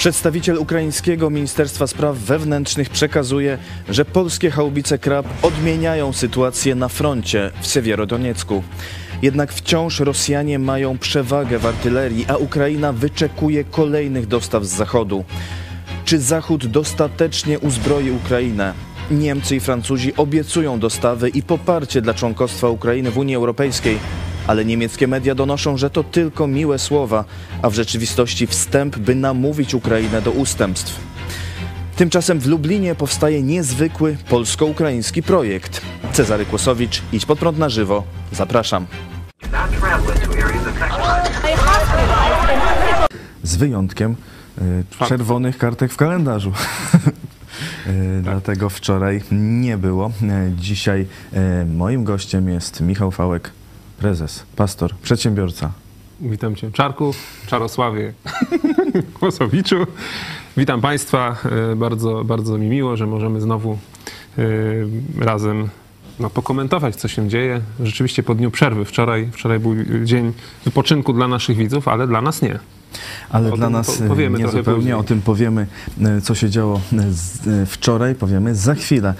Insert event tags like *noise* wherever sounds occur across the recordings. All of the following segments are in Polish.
Przedstawiciel ukraińskiego Ministerstwa Spraw Wewnętrznych przekazuje, że polskie haubice Krab odmieniają sytuację na froncie w Siewierodoniecku. Jednak wciąż Rosjanie mają przewagę w artylerii, a Ukraina wyczekuje kolejnych dostaw z zachodu. Czy Zachód dostatecznie uzbroi Ukrainę? Niemcy i Francuzi obiecują dostawy i poparcie dla członkostwa Ukrainy w Unii Europejskiej, ale niemieckie media donoszą, że to tylko miłe słowa, a w rzeczywistości wstęp, by namówić Ukrainę do ustępstw. Tymczasem w Lublinie powstaje niezwykły polsko-ukraiński projekt. Cezary Kłosowicz, idź pod prąd na żywo. Zapraszam. Z wyjątkiem y, czerwonych kartek w kalendarzu. *laughs* Y, Dlatego wczoraj nie było. Y, Dzisiaj y, moim gościem jest Michał Fałek, prezes, pastor, przedsiębiorca. Witam Cię, Czarku, Czarosławie, *laughs* Kłosowiczu. Witam Państwa. E, Bardzo, bardzo mi miło, że możemy znowu e, razem no, pokomentować, co się dzieje. Rzeczywiście po dniu przerwy. Wczoraj, wczoraj był dzień wypoczynku dla naszych widzów, ale dla nas nie. Ale O dla nas y, powiemy nie zupełnie. później. O tym powiemy, y, co się działo y, wczoraj, powiemy za chwilę.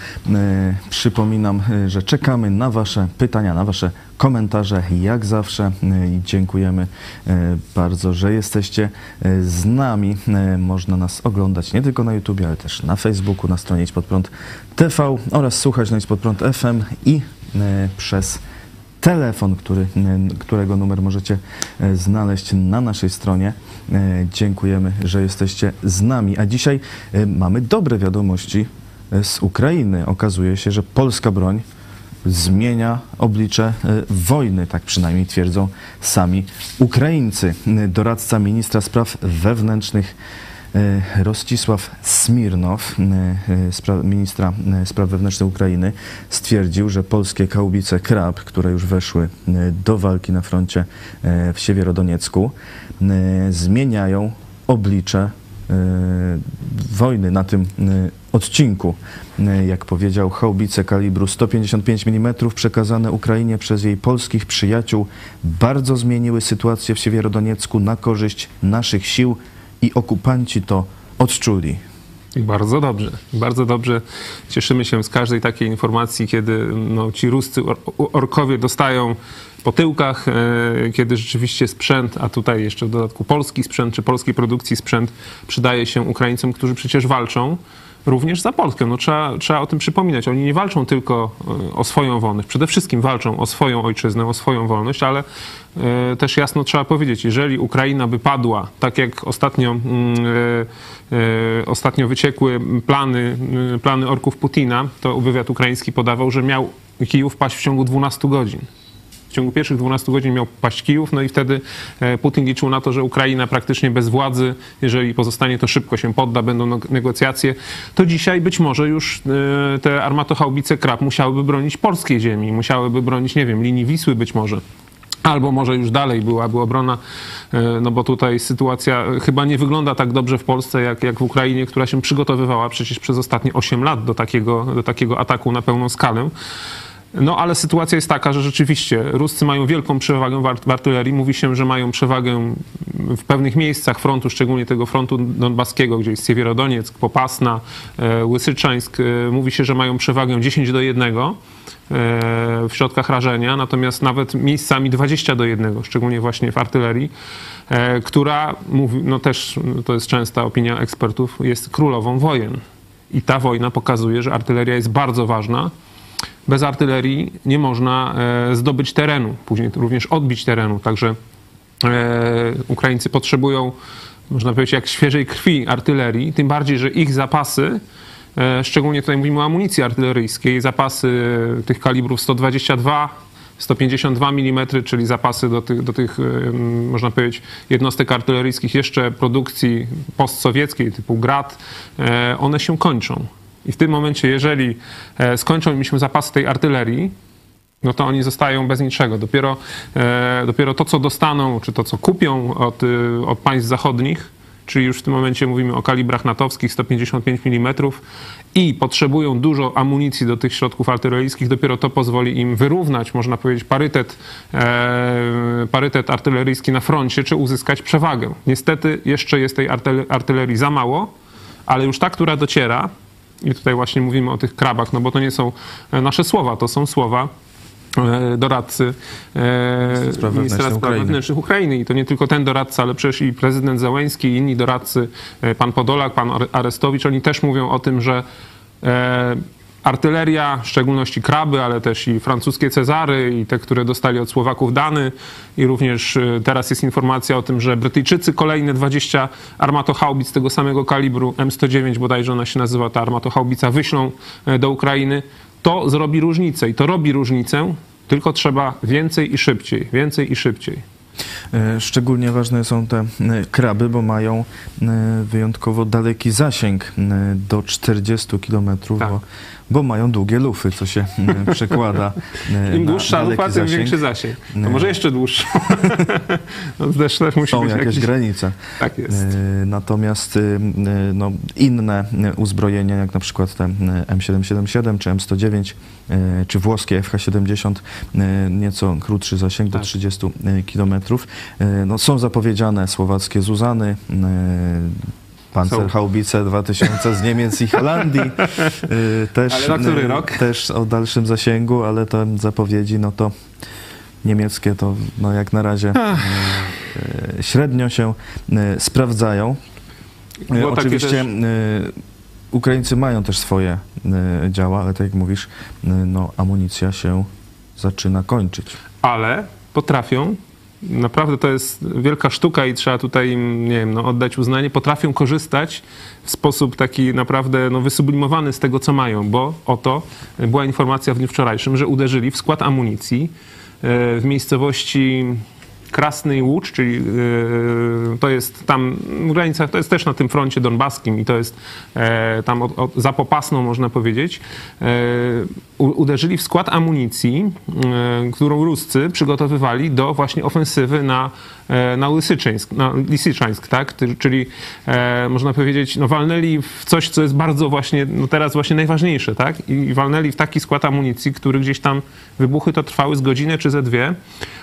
Przypominam, że czekamy na Wasze pytania, na Wasze komentarze, jak zawsze. I dziękujemy bardzo, że jesteście z nami. Można nas oglądać nie tylko na YouTube, ale też na Facebooku, na stronie Idź Pod Prąd TV oraz słuchać na Idź Pod Prąd FM i przez telefon, który, którego numer możecie y, znaleźć na naszej stronie. Y, Dziękujemy, że jesteście z nami. A dzisiaj y, mamy dobre wiadomości z Ukrainy. Okazuje się, że polska broń zmienia oblicze wojny, tak przynajmniej twierdzą sami Ukraińcy. Doradca ministra spraw wewnętrznych y, Roscisław Smirnow, y, spra- ministra spraw wewnętrznych Ukrainy, stwierdził, że polskie kaubice Krab, które już weszły do walki na froncie w Siewierodoniecku, zmieniają oblicze wojny na tym odcinku. Jak powiedział, haubice kalibru 155 mm przekazane Ukrainie przez jej polskich przyjaciół bardzo zmieniły sytuację w Siewierodoniecku na korzyść naszych sił i okupanci to odczuli. Bardzo dobrze, bardzo dobrze. Cieszymy się z każdej takiej informacji, kiedy no, ci ruscy or orkowie dostają po tyłkach, e, kiedy rzeczywiście sprzęt, a tutaj jeszcze w dodatku polski sprzęt, czy polskiej produkcji sprzęt przydaje się Ukraińcom, którzy przecież walczą również za Polskę. No, trzeba, trzeba o tym przypominać. Oni nie walczą tylko e, o swoją wolność, przede wszystkim walczą o swoją ojczyznę, o swoją wolność, ale e, też jasno trzeba powiedzieć, jeżeli Ukraina by padła, tak jak ostatnio, mm, e, ostatnio wyciekły plany, e, plany orków Putina, to wywiad ukraiński podawał, że miał Kijów paść w ciągu 12 godzin. W ciągu pierwszych 12 godzin miał paść Kijów, no i wtedy e, Putin liczył na to, że Ukraina praktycznie bez władzy, jeżeli pozostanie, to szybko się podda, będą negocjacje. To dzisiaj być może już e, te armatochaubice Krab musiałyby bronić polskiej ziemi, musiałyby bronić, nie wiem, linii Wisły być może. Albo może już dalej byłaby obrona, e, no bo tutaj sytuacja chyba nie wygląda tak dobrze w Polsce, jak, jak w Ukrainie, która się przygotowywała przecież przez ostatnie 8 lat do takiego, do takiego ataku na pełną skalę. No ale sytuacja jest taka, że rzeczywiście Ruscy mają wielką przewagę w art- w artylerii. Mówi się, że mają przewagę w pewnych miejscach frontu, szczególnie tego frontu donbaskiego, gdzie jest Siewierodonieck, Popasna, e, Łysyczańsk. E, Mówi się, że mają przewagę 10 do 1 e, w środkach rażenia, natomiast nawet miejscami 20 do 1, szczególnie właśnie w artylerii, która, mówi, no też to jest częsta opinia ekspertów, jest królową wojen. I ta wojna pokazuje, że artyleria jest bardzo ważna. Bez artylerii nie można e, zdobyć terenu, później również odbić terenu. Także e, Ukraińcy potrzebują, można powiedzieć, jak świeżej krwi artylerii, tym bardziej, że ich zapasy, e, szczególnie tutaj mówimy o amunicji artyleryjskiej, zapasy tych kalibrów 122, 152 mm, czyli zapasy do tych, do tych można powiedzieć, jednostek artyleryjskich jeszcze produkcji postsowieckiej typu Grad, one się kończą. I w tym momencie, jeżeli e, skończą im się zapasy tej artylerii, no to oni zostają bez niczego. Dopiero, e, dopiero to, co dostaną, czy to, co kupią od, y, od państw zachodnich, czyli już w tym momencie mówimy o kalibrach natowskich 155 mm i potrzebują dużo amunicji do tych środków artyleryjskich, dopiero to pozwoli im wyrównać, można powiedzieć, parytet, e, parytet artyleryjski na froncie, czy uzyskać przewagę. Niestety jeszcze jest tej artylerii za mało, ale już ta, która dociera, i tutaj właśnie mówimy o tych krabach, no bo to nie są nasze słowa, to są słowa e, doradcy e, ministra spraw Wewnętrznych Ukrainy. I to nie tylko ten doradca, ale przecież i prezydent Zełęński, i inni doradcy, e, pan Podolak, pan Are- Arestowicz, oni też mówią o tym, że e, artyleria, w szczególności kraby, ale też i francuskie Cezary i te, które dostali od Słowaków Dany i również e, teraz jest informacja o tym, że Brytyjczycy kolejne 20 armatochaubic tego samego kalibru M109 bodajże ona się nazywa, ta armatochaubica, wyślą e, do Ukrainy. To zrobi różnicę i to robi różnicę, tylko trzeba więcej i szybciej, więcej i szybciej. E, Szczególnie ważne są te kraby, bo mają wyjątkowo daleki zasięg do 40 km, Tak. Bo, mają długie lufy, co się e, *laughs* przekłada e, Im na dłuższa lufa, tym zasięg. większy zasięg. To Nie. może jeszcze dłuższy. *laughs* no, też, też musi Są być jakieś jakiś... granice. Tak jest. E, Natomiast e, no, inne e, uzbrojenia, jak na przykład te e, M777 czy M109, e, czy włoskie FH70, e, nieco krótszy zasięg do Tak. 30 km, no, są zapowiedziane słowackie Zuzany, e, Panzerhaubice 2000 z Niemiec i Holandii. e, *laughs* Też, Ale na który e, rok? Też o dalszym zasięgu, ale te zapowiedzi, no to niemieckie to no jak na razie e, e, średnio się sprawdzają. Było Oczywiście Ukraińcy mają też swoje działa, ale tak jak mówisz, no amunicja się zaczyna kończyć. ale potrafią, naprawdę to jest wielka sztuka i trzeba tutaj im, nie wiem, no, oddać uznanie, potrafią korzystać w sposób taki naprawdę no, wysublimowany z tego, co mają, bo oto była informacja w dniu wczorajszym, że uderzyli w skład amunicji e, w miejscowości Krasny Łucz, czyli e, to jest tam granica, to jest też na tym froncie donbaskim i to jest e, tam od, od, za Popasną można powiedzieć, e, uderzyli w skład amunicji, e, którą Ruscy przygotowywali do właśnie ofensywy na, na Lysyczańsk, na Lisyczańsk, tak? Ty- Czyli e, można powiedzieć, no walnęli w coś, co jest bardzo właśnie, no teraz właśnie najważniejsze, tak? I walnęli w taki skład amunicji, który gdzieś tam wybuchy to trwały z godzinę czy ze dwie.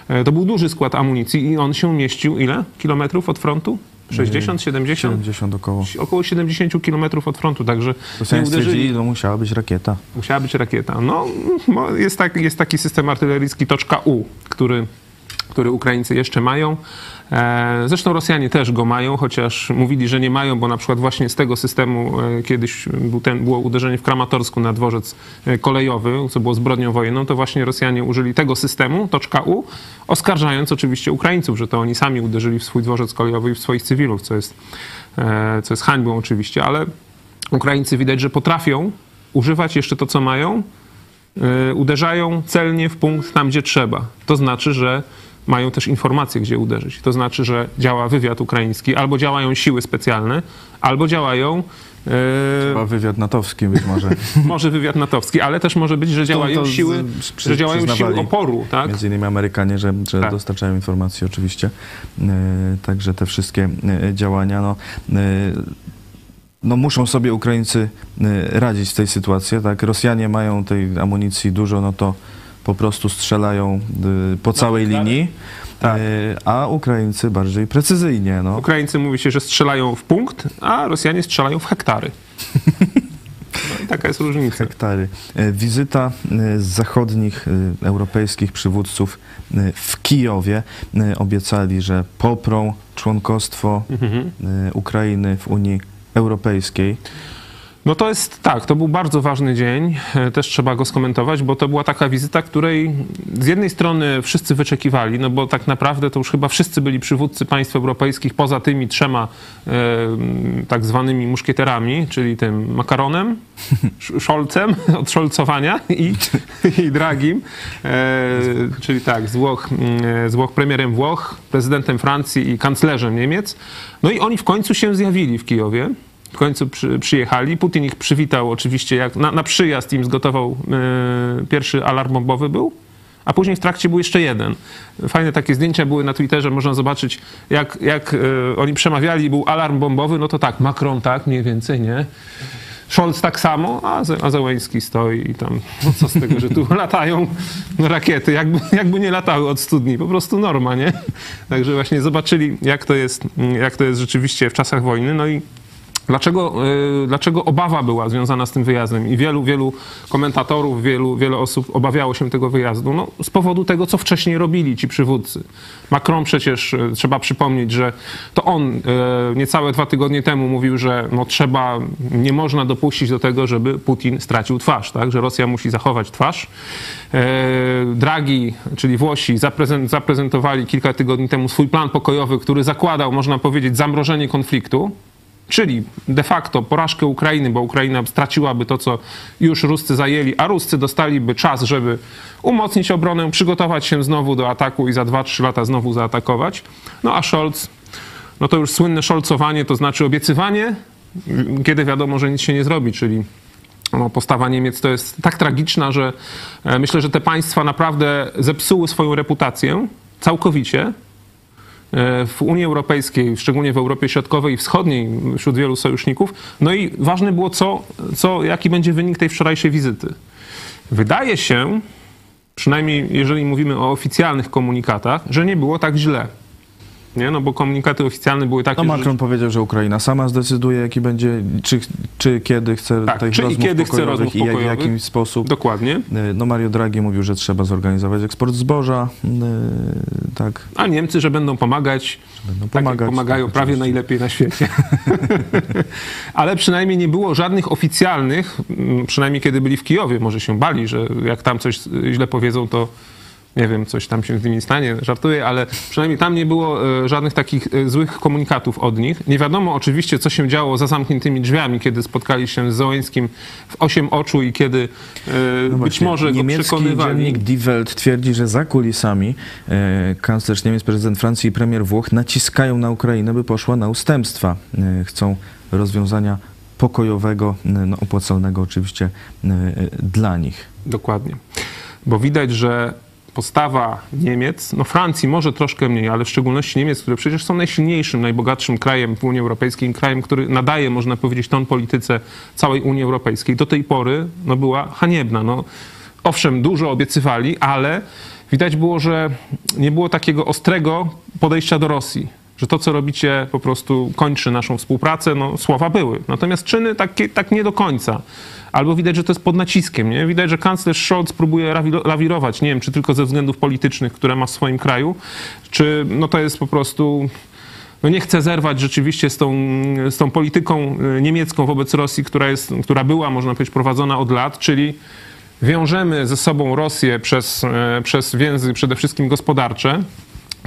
E, To był duży skład amunicji i on się mieścił ile? Kilometrów od frontu? 60, 70? 70 około. Około 70 kilometrów od frontu, także Rosjanie nie uderzyli. no musiała być rakieta. Musiała być rakieta. No, jest, tak, jest taki system artyleryjski toczka U, który, który Ukraińcy jeszcze mają. E, Zresztą Rosjanie też go mają, chociaż mówili, że nie mają, bo na przykład właśnie z tego systemu e, kiedyś był ten, było uderzenie w Kramatorsku na dworzec e, kolejowy, co było zbrodnią wojenną, to właśnie Rosjanie użyli tego systemu, toczka U, oskarżając oczywiście Ukraińców, że to oni sami uderzyli w swój dworzec kolejowy i w swoich cywilów, co jest, co jest hańbą oczywiście, ale Ukraińcy widać, że potrafią używać jeszcze to, co mają, uderzają celnie w punkt tam, gdzie trzeba. To znaczy, że mają też informacje, gdzie uderzyć. To znaczy, że działa wywiad ukraiński, albo działają siły specjalne, albo działają y, Chyba wywiad natowski być może. *laughs* może wywiad natowski, ale też może być, że działają siły, przy- że działają siły oporu, tak? Między innymi Amerykanie, że, że Tak. dostarczają informacji oczywiście. E, Także te wszystkie e, działania, no, no muszą sobie Ukraińcy radzić w tej sytuacji, tak? Rosjanie mają tej amunicji dużo, no to po prostu strzelają e, po całej linii, Tak. e, a Ukraińcy bardziej precyzyjnie, no. Ukraińcy mówi się, że strzelają w punkt, a Rosjanie strzelają w hektary. *laughs* No taka jest różnica. hektary. E, Wizyta z zachodnich europejskich przywódców w Kijowie obiecali, że poprą członkostwo Mhm. Ukrainy w Unii Europejskiej. No to jest tak, to był bardzo ważny dzień, e, też trzeba go skomentować, bo to była taka wizyta, której z jednej strony wszyscy wyczekiwali, no bo tak naprawdę to już chyba wszyscy byli przywódcy państw europejskich poza tymi trzema e, tak zwanymi muszkieterami, czyli tym Makaronem, *laughs* Sz- Scholzem *laughs* od szolcowania i, i Dragim, e, czyli tak, z Włoch, mm, z Włoch premierem Włoch, prezydentem Francji i kanclerzem Niemiec. No i oni w końcu się zjawili w Kijowie. W końcu przy, przyjechali. Putin ich przywitał oczywiście, jak na, na przyjazd im zgotował e, pierwszy alarm bombowy był. a później w trakcie był jeszcze jeden. Fajne takie zdjęcia były na Twitterze, można zobaczyć, jak, jak e, oni przemawiali, był alarm bombowy, no to tak, Macron tak, mniej więcej, nie? Scholz tak samo, a, Ze- a stoi i tam, no co z tego, że tu *laughs* latają rakiety, jakby, jakby nie latały od studni, po prostu norma, nie? Także właśnie zobaczyli, jak to jest, jak to jest rzeczywiście w czasach wojny, no i Dlaczego, y, dlaczego obawa była związana z tym wyjazdem? I wielu, wielu komentatorów, wielu, wiele osób obawiało się tego wyjazdu. No, z powodu tego, co wcześniej robili ci przywódcy. Macron przecież, y, trzeba przypomnieć, że to on y, niecałe dwa tygodnie temu mówił, że no, trzeba, nie można dopuścić do tego, żeby Putin stracił twarz, tak? że Rosja musi zachować twarz. Draghi, czyli Włosi, zaprezent, zaprezentowali kilka tygodni temu swój plan pokojowy, który zakładał, można powiedzieć, zamrożenie konfliktu. Czyli de facto porażkę Ukrainy, bo Ukraina straciłaby to, co już Ruscy zajęli, a Ruscy dostaliby czas, żeby umocnić obronę, przygotować się znowu do ataku i za 2-3 lata znowu zaatakować. No a Scholz, no to już słynne szolcowanie, to znaczy obiecywanie, kiedy wiadomo, że nic się nie zrobi, czyli no, postawa Niemiec to jest tak tragiczna, że e, myślę, że te państwa naprawdę zepsuły swoją reputację całkowicie w Unii Europejskiej, szczególnie w Europie Środkowej i Wschodniej, wśród wielu sojuszników. No i ważne było, co, co, jaki będzie wynik tej wczorajszej wizyty. Wydaje się, przynajmniej jeżeli mówimy o oficjalnych komunikatach, że nie było tak źle. Nie? No bo komunikaty oficjalne były takie, No że Macron powiedział, że Ukraina sama zdecyduje, jaki będzie, czy, czy kiedy chce Tak, tych czy i rozmów kiedy chce rozmów i jak, w jakim sposób. dokładnie. Y, No Mario Draghi mówił, że trzeba zorganizować eksport zboża, y, tak, A Niemcy, że będą pomagać, będą tak pomagać. jak pomagają tak, prawie najlepiej na świecie. *laughs* Ale przynajmniej nie było żadnych oficjalnych, przynajmniej kiedy byli w Kijowie, może się bali, że jak tam coś źle powiedzą, to nie wiem, coś tam się z nimi stanie, żartuję, ale przynajmniej tam nie było e, żadnych takich e, złych komunikatów od nich. Nie wiadomo oczywiście, co się działo za zamkniętymi drzwiami, kiedy spotkali się z Zołańskim w osiem oczu i kiedy e, No być właśnie, może go przekonywali. dziennik Die Welt twierdzi, że za kulisami kanclerz Niemiec, prezydent Francji i premier Włoch naciskają na Ukrainę, by poszła na ustępstwa. Chcą rozwiązania pokojowego, no, opłacalnego oczywiście dla nich. Dokładnie. Bo widać, że postawa Niemiec, no Francji może troszkę mniej, ale w szczególności Niemiec, które przecież są najsilniejszym, najbogatszym krajem w Unii Europejskiej, krajem, który nadaje, można powiedzieć, ton polityce całej Unii Europejskiej, do tej pory no, była haniebna. No, owszem, dużo obiecywali, ale widać było, że nie było takiego ostrego podejścia do Rosji. Że to, co robicie, po prostu kończy naszą współpracę. No, słowa były. Natomiast czyny takie, tak nie do końca. Albo widać, że to jest pod naciskiem. Nie? Widać, że kanclerz Scholz próbuje lawirować. Nie wiem, czy tylko ze względów politycznych, które ma w swoim kraju, czy no, to jest po prostu no nie chce zerwać rzeczywiście z tą, z tą polityką y, niemiecką wobec Rosji, która, jest, która była, można powiedzieć, prowadzona od lat, czyli wiążemy ze sobą Rosję przez, e, przez więzy przede wszystkim gospodarcze.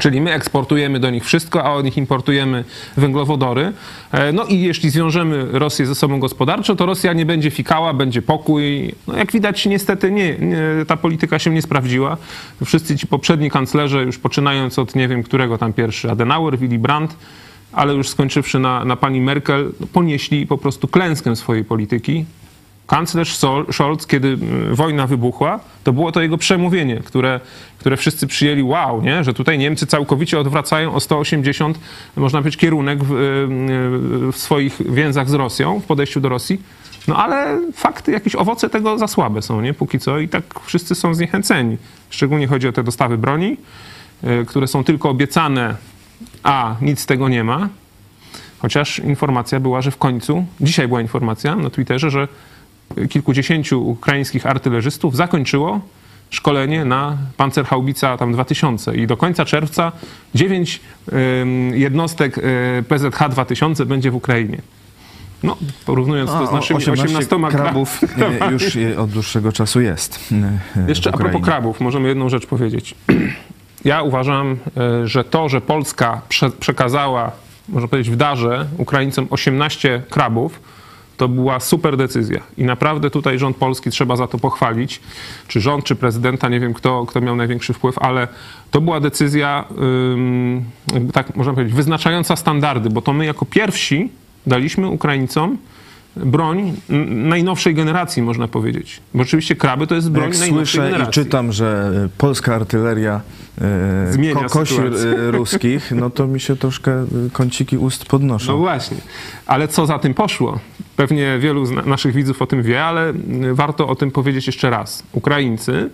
Czyli my eksportujemy do nich wszystko, a od nich importujemy węglowodory. E, No i jeśli zwiążemy Rosję ze sobą gospodarczo, to Rosja nie będzie fikała, będzie pokój. No jak widać, niestety nie, nie, ta polityka się nie sprawdziła. Wszyscy ci poprzedni kanclerze, już poczynając od nie wiem którego tam pierwszy, Adenauer, Willy Brandt, ale już skończywszy na, na pani Merkel, no, ponieśli po prostu klęskę swojej polityki. Kanclerz Scholz, kiedy wojna wybuchła, to było to jego przemówienie, które, które wszyscy przyjęli, wow, nie? że tutaj Niemcy całkowicie odwracają o 180, można powiedzieć, kierunek w, y, w swoich więzach z Rosją, w podejściu do Rosji. No ale fakty, jakieś owoce tego za słabe są, nie? Póki co i tak wszyscy są zniechęceni. Szczególnie chodzi o te dostawy broni, y, które są tylko obiecane, a nic z tego nie ma. Chociaż informacja była, że w końcu, dzisiaj była informacja na Twitterze, że kilkudziesięciu ukraińskich artylerzystów zakończyło szkolenie na Panzerhaubica tam 2000 i do końca czerwca 9 ym, jednostek y, PZH 2000 będzie w Ukrainie. No, porównując to z naszymi 18 18 krabów *laughs* e, już e, od dłuższego czasu jest. e, Jeszcze a propos krabów, możemy jedną rzecz powiedzieć. *clears throat* Ja uważam, e, że to, że Polska prze, przekazała, można powiedzieć, w darze Ukraińcom 18 krabów, to była super decyzja. I naprawdę tutaj rząd polski trzeba za to pochwalić. Czy rząd, czy prezydenta, nie wiem kto, kto miał największy wpływ, ale to była decyzja, tak można powiedzieć, wyznaczająca standardy, bo to my jako pierwsi daliśmy Ukraińcom broń najnowszej generacji, można powiedzieć. Bo oczywiście kraby to jest broń Jak najnowszej słyszę i generacji. czytam, że e, polska artyleria e, Zmienia kokosi sytuację. e, *laughs* ruskich, no to mi się troszkę e, kąciki ust podnoszą. No właśnie. Ale co za tym poszło? Pewnie wielu z na- naszych widzów o tym wie, ale warto o tym powiedzieć jeszcze raz. Ukraińcy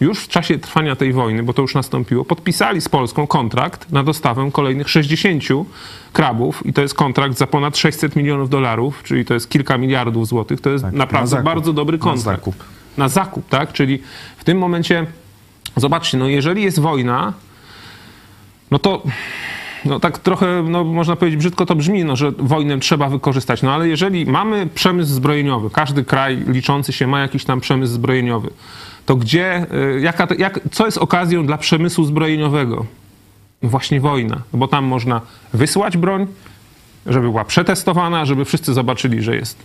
już w czasie trwania tej wojny, bo to już nastąpiło, podpisali z Polską kontrakt na dostawę kolejnych 60 krabów i to jest kontrakt za ponad 600 milionów dolarów, czyli to jest kilka miliardów złotych. To jest Tak, na naprawdę zakup. bardzo dobry Na kontrakt. zakup. Na zakup, tak? Czyli w tym momencie, zobaczcie, no jeżeli jest wojna, no to no tak trochę, no można powiedzieć, brzydko to brzmi, no, że wojnę trzeba wykorzystać. No ale jeżeli mamy przemysł zbrojeniowy, każdy kraj liczący się ma jakiś tam przemysł zbrojeniowy, to gdzie, y, jaka, jak, co jest okazją dla przemysłu zbrojeniowego? No Właśnie wojna, No bo tam można wysłać broń, żeby była przetestowana, żeby wszyscy zobaczyli, że jest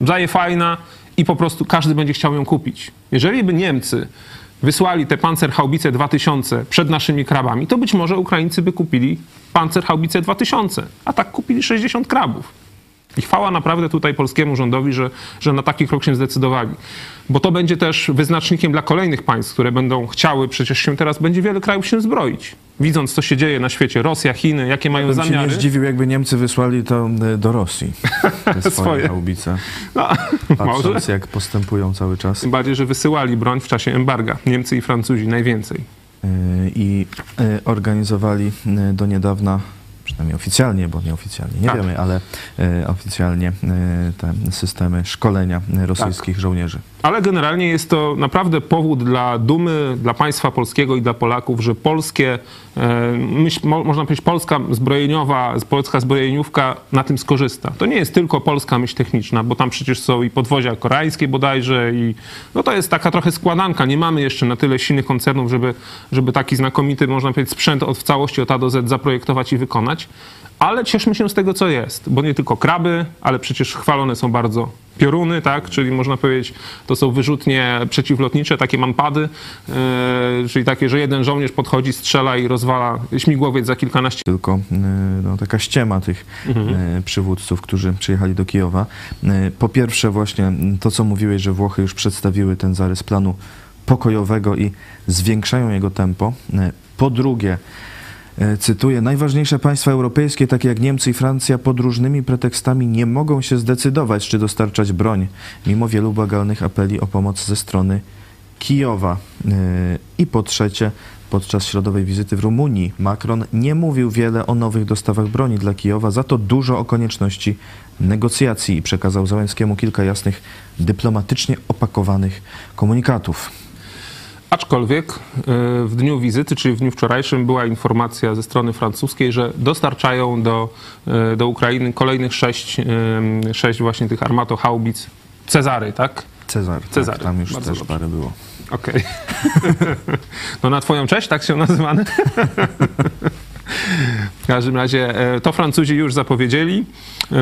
Zaje fajna i po prostu każdy będzie chciał ją kupić. Jeżeli by Niemcy wysłali te Panzerhaubice 2000 przed naszymi krabami, to być może Ukraińcy by kupili Panzerhaubice 2000, a tak kupili 60 krabów. I chwała naprawdę tutaj polskiemu rządowi, że, że na taki krok się zdecydowali. Bo to będzie też wyznacznikiem dla kolejnych państw, które będą chciały, przecież się teraz będzie wiele krajów się zbroić. Widząc, co się dzieje na świecie, Rosja, Chiny, jakie mają Bym się zamiary. nie zdziwił, jakby Niemcy wysłali to e, do Rosji. *laughs* Te swoje, haubice. No, *laughs* może. Patrząc, jak postępują cały czas. Tym bardziej, że wysyłali broń w czasie embarga. Niemcy i Francuzi najwięcej. E, I e, organizowali do niedawna, przynajmniej oficjalnie, bo nieoficjalnie, nie Tak. wiemy, ale e, oficjalnie e, te systemy szkolenia e, rosyjskich Tak. żołnierzy. Ale generalnie jest to naprawdę powód dla dumy, dla państwa polskiego i dla Polaków, że polskie, e, myśl, mo, można powiedzieć, polska zbrojeniowa, polska zbrojeniówka na tym skorzysta. To nie jest tylko polska myśl techniczna, bo tam przecież są i podwozia koreańskie bodajże i no to jest taka trochę składanka. Nie mamy jeszcze na tyle silnych koncernów, żeby, żeby taki znakomity, można powiedzieć, sprzęt od w całości od A do Z zaprojektować i wykonać. Ale cieszmy się z tego, co jest, bo nie tylko kraby, ale przecież chwalone są bardzo pioruny, tak? Czyli można powiedzieć, to są wyrzutnie przeciwlotnicze, takie manpady, yy, czyli takie, że jeden żołnierz podchodzi, strzela i rozwala śmigłowiec za kilkanaście Tylko e, no, taka ściema tych e, przywódców, którzy przyjechali do Kijowa. E, Po pierwsze właśnie to, co mówiłeś, że Włochy już przedstawiły ten zarys planu pokojowego i zwiększają jego tempo. E, Po drugie, e, cytuję, najważniejsze państwa europejskie, takie jak Niemcy i Francja, pod różnymi pretekstami nie mogą się zdecydować, czy dostarczać broń, mimo wielu błagalnych apeli o pomoc ze strony Kijowa. E, I po trzecie, podczas środowej wizyty w Rumunii Macron nie mówił wiele o nowych dostawach broni dla Kijowa, za to dużo o konieczności negocjacji i przekazał Załęckiemu kilka jasnych, dyplomatycznie opakowanych komunikatów. Aczkolwiek e, w dniu wizyty, czyli w dniu wczorajszym, była informacja ze strony francuskiej, że dostarczają do, e, do Ukrainy kolejnych sześć, e, sześć właśnie tych armato-haubic Cezary, tak? Cezar, Cezary. Tak, tam już Bardzo też dobrze. parę było. Okej. *laughs* no na twoją cześć, tak się nazywany? *laughs* W każdym razie to Francuzi już zapowiedzieli.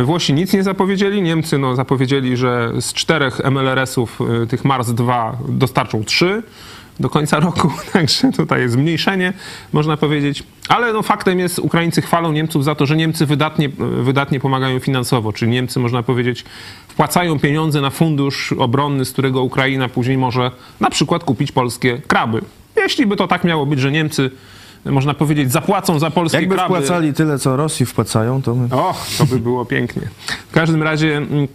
Włosi nic nie zapowiedzieli. Niemcy no, zapowiedzieli, że z czterech MLRS-ów tych Mars 2 dostarczą trzy do końca roku, *laughs* także tutaj jest zmniejszenie, można powiedzieć. Ale no, faktem jest, Ukraińcy chwalą Niemców za to, że Niemcy wydatnie, wydatnie pomagają finansowo, czyli Niemcy, można powiedzieć, wpłacają pieniądze na fundusz obronny, z którego Ukraina później może na przykład kupić polskie kraby. Jeśli by to tak miało być, że Niemcy, można powiedzieć, zapłacą za polskie Jakby kraby... wpłacali tyle, co Rosji wpłacają, to my... Och, to by było pięknie. W każdym razie mm,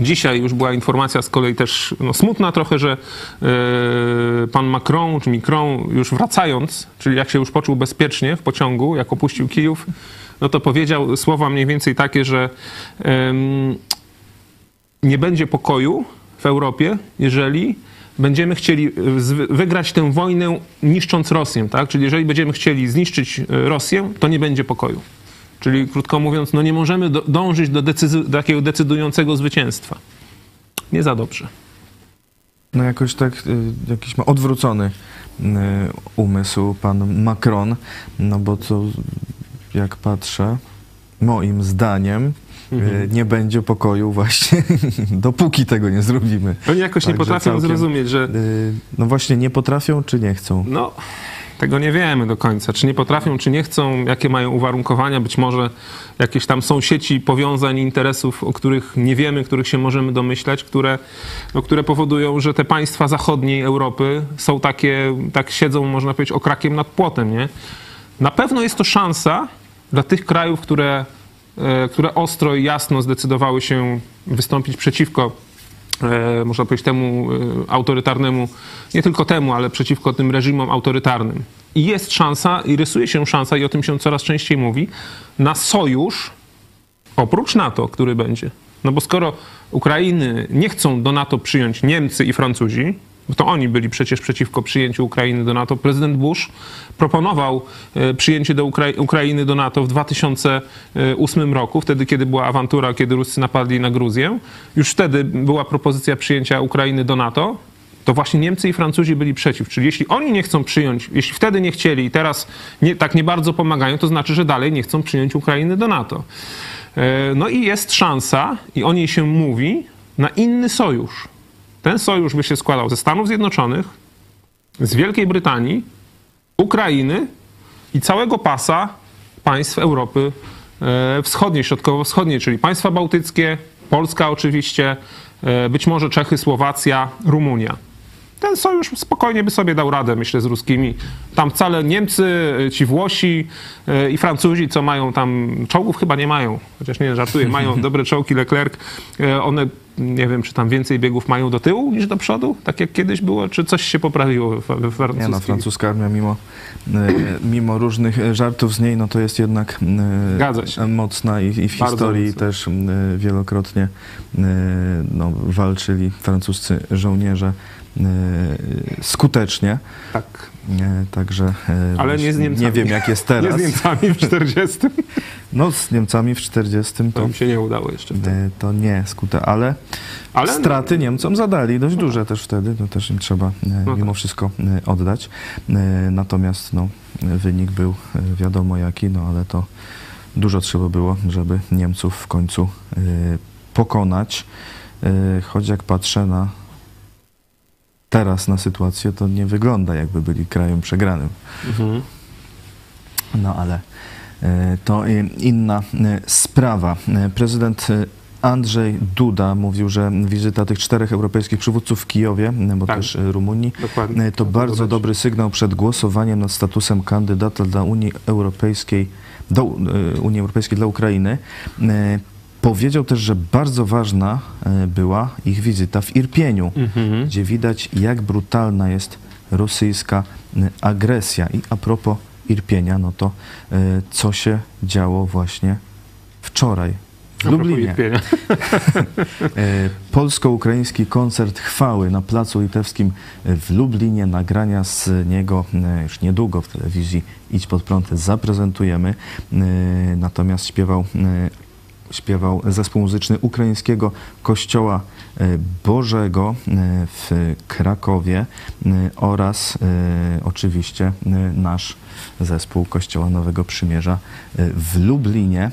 dzisiaj już była informacja z kolei też no, smutna trochę, że e, pan Macron czy Macron już wracając, czyli jak się już poczuł bezpiecznie w pociągu, jak opuścił Kijów, no to powiedział słowa mniej więcej takie, że nie będzie pokoju w Europie, jeżeli będziemy chcieli e, wygrać tę wojnę niszcząc Rosję, tak? Czyli jeżeli będziemy chcieli zniszczyć e, Rosję, to nie będzie pokoju. Czyli krótko mówiąc, no nie możemy do, dążyć do, decyzy, do takiego decydującego zwycięstwa. Nie za dobrze. No jakoś tak, y, jakiś ma odwrócony y, umysł pan Macron, no bo to jak patrzę, moim zdaniem y, nie będzie pokoju właśnie *laughs* dopóki tego nie zrobimy. Oni jakoś nie Także potrafią całkiem- zrozumieć, że No właśnie nie potrafią czy nie chcą? no, Tego nie wiemy do końca. Czy nie potrafią, czy nie chcą, jakie mają uwarunkowania. Być może jakieś tam są sieci powiązań, interesów, o których nie wiemy, których się możemy domyślać, które, no, które powodują, że te państwa zachodniej Europy są takie, tak siedzą, można powiedzieć, okrakiem nad płotem. Nie? Na pewno jest to szansa dla tych krajów, które, e, które ostro i jasno zdecydowały się wystąpić przeciwko można powiedzieć, temu e, autorytarnemu, nie tylko temu, ale przeciwko tym reżimom autorytarnym. I jest szansa, i rysuje się szansa, i o tym się coraz częściej mówi, na sojusz oprócz NATO, który będzie. No bo skoro Ukrainy nie chcą do NATO przyjąć Niemcy i Francuzi, bo to oni byli przecież przeciwko przyjęciu Ukrainy do NATO. Prezydent Bush proponował e, przyjęcie do Ukra Ukrainy do NATO w 2008 roku, wtedy kiedy była awantura, kiedy Ruscy napadli na Gruzję. Już wtedy była propozycja przyjęcia Ukrainy do NATO. To właśnie Niemcy i Francuzi byli przeciw. Czyli jeśli oni nie chcą przyjąć, jeśli wtedy nie chcieli i teraz nie, tak nie bardzo pomagają, to znaczy, że dalej nie chcą przyjąć Ukrainy do NATO. E, no i jest szansa, i o niej się mówi, na inny sojusz. Ten sojusz by się składał ze Stanów Zjednoczonych, z Wielkiej Brytanii, Ukrainy i całego pasa państw Europy e, Wschodniej, Środkowo-Wschodniej, czyli państwa bałtyckie, Polska oczywiście, e, być może Czechy, Słowacja, Rumunia ten sojusz spokojnie by sobie dał radę, myślę, z ruskimi. Tam wcale Niemcy, ci Włosi e, i Francuzi, co mają tam, czołgów chyba nie mają, chociaż nie żartuję, *laughs* mają dobre czołgi Leclerc, e, one nie wiem, czy tam więcej biegów mają do tyłu niż do przodu, tak jak kiedyś było, czy coś się poprawiło we francuskiej? Nie no, francuska armia mimo, mimo różnych żartów z niej, no to jest jednak mocna i, i w historii mocno. też wielokrotnie no, walczyli francuscy żołnierze skutecznie. Tak. E, także Ale nie z Niemcami. Nie wiem, jak jest teraz. *laughs* Nie z Niemcami w 40. *laughs* No, z Niemcami w 40 to, to im się nie udało jeszcze. Wtedy. To nie skute, ale, ale straty Niemcom zadali dość duże też wtedy. To też im trzeba no mimo tak. wszystko oddać. Natomiast no, wynik był wiadomo jaki, no ale to dużo trzeba było, żeby Niemców w końcu pokonać. Choć jak patrzę na teraz na sytuację, to nie wygląda jakby byli krajem przegranym. Mhm. No ale e, to inna e, sprawa. E, prezydent Andrzej Duda mówił, że wizyta tych czterech europejskich przywódców w Kijowie, bo tak. też Rumunii, Dokładnie. to bardzo dobry sygnał przed głosowaniem nad statusem kandydata dla Unii Europejskiej, do Unii Europejskiej dla Ukrainy. Powiedział też, że bardzo ważna e, była ich wizyta w Irpieniu, mhm. gdzie widać, jak brutalna jest rosyjska e, agresja. I a propos Irpienia, no to e, co się działo właśnie wczoraj w Lublinie. *laughs* Polsko-ukraiński koncert chwały na Placu Litewskim w Lublinie. Nagrania z niego już niedługo w telewizji Idź Pod Prąd zaprezentujemy. Natomiast śpiewał śpiewał zespół muzyczny Ukraińskiego Kościoła e, Bożego e, w Krakowie e, oraz oczywiście nasz zespół Kościoła Nowego Przymierza w Lublinie.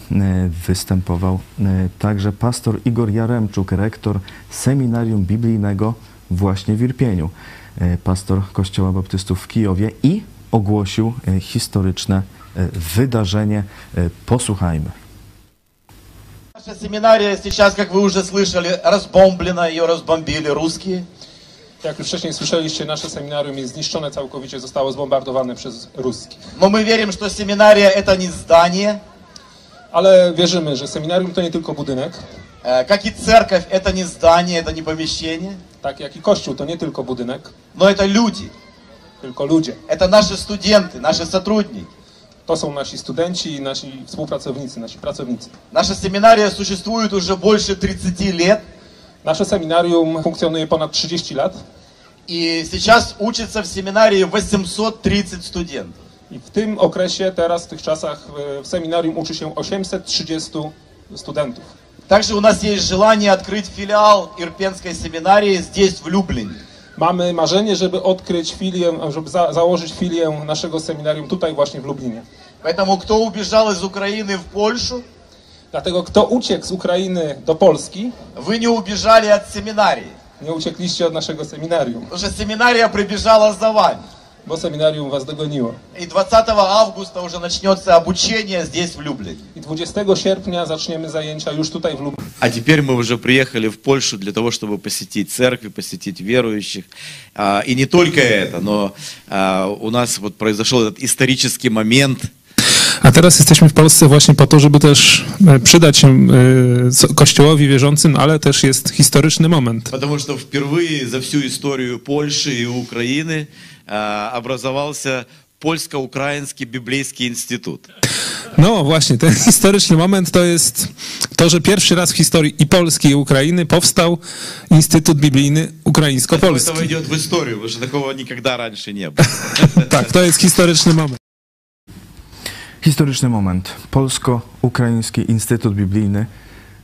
Występował także pastor Igor Jaremczuk, rektor Seminarium Biblijnego właśnie w Irpieniu, pastor Kościoła Baptystów w Kijowie i ogłosił historyczne wydarzenie. Posłuchajmy. Наша семинария сейчас, как вы уже слышали, разбомблена, ее разбомбили русские. Jak już wcześniej słyszeliście, nasze seminarium jest zniszczone całkowicie, zostało zbombardowane przez Ruskich. Но мы верим, что семинария это не здание. Ale wierzymy, że seminarium to nie tylko budynek. Как и церковь это не здание, это не помещение. Tak jak i kościół to nie tylko budynek. Но это люди. Tylko ludzie. Это наши студенты, наши сотрудники. To są nasi studenci i nasi współpracownicy, nasi pracownicy. Наша семинария существует уже больше 30 лет. Nasze seminarium funkcjonuje ponad 30 lat. И сейчас учится в семинарии 830 студентов. I w tym okresie, teraz, w tych czasach, w seminarium uczy się 830 studentów. Также у нас есть желание открыть филиал Ирпенской семинарии здесь, в Люблине. Mamy marzenie, żeby odkryć filię, żeby za, założyć filię naszego seminarium tutaj właśnie w Lublinie. Поэтому кто убежал из Украины в Польшу, Dlatego kto uciekł z Ukrainy do Polski, вы не убежали от семинарии. nie uciekliście od naszego seminarium. Потому что семинария прибежала за вами. Bo seminarium was dogoniło. И 20 августа уже начнется обучение здесь, в Люблине. I 20 sierpnia zaczniemy zajęcia już tutaj w Lublinie. А теперь мы уже приехали в Польшу для того, чтобы посетить церкви, посетить верующих. А, И не только это, но а, у нас вот произошел этот исторический момент, A teraz jesteśmy w Polsce właśnie po to, żeby też e, przydać się e, co- Kościołowi wierzącym, ale też jest historyczny moment. потому что впервые за всю историю Польши и Украины а, образовался польско-украинский библейский институт. No właśnie, ten historyczny moment to jest to, że pierwszy raz w historii i Polski, i Ukrainy powstał Instytut Biblijny Это Ukraińsko-Polski. войдет в историю, потому что такого никогда раньше не было. Tak, to jest historyczny moment. Historyczny moment. Polsko-Ukraiński Instytut Biblijny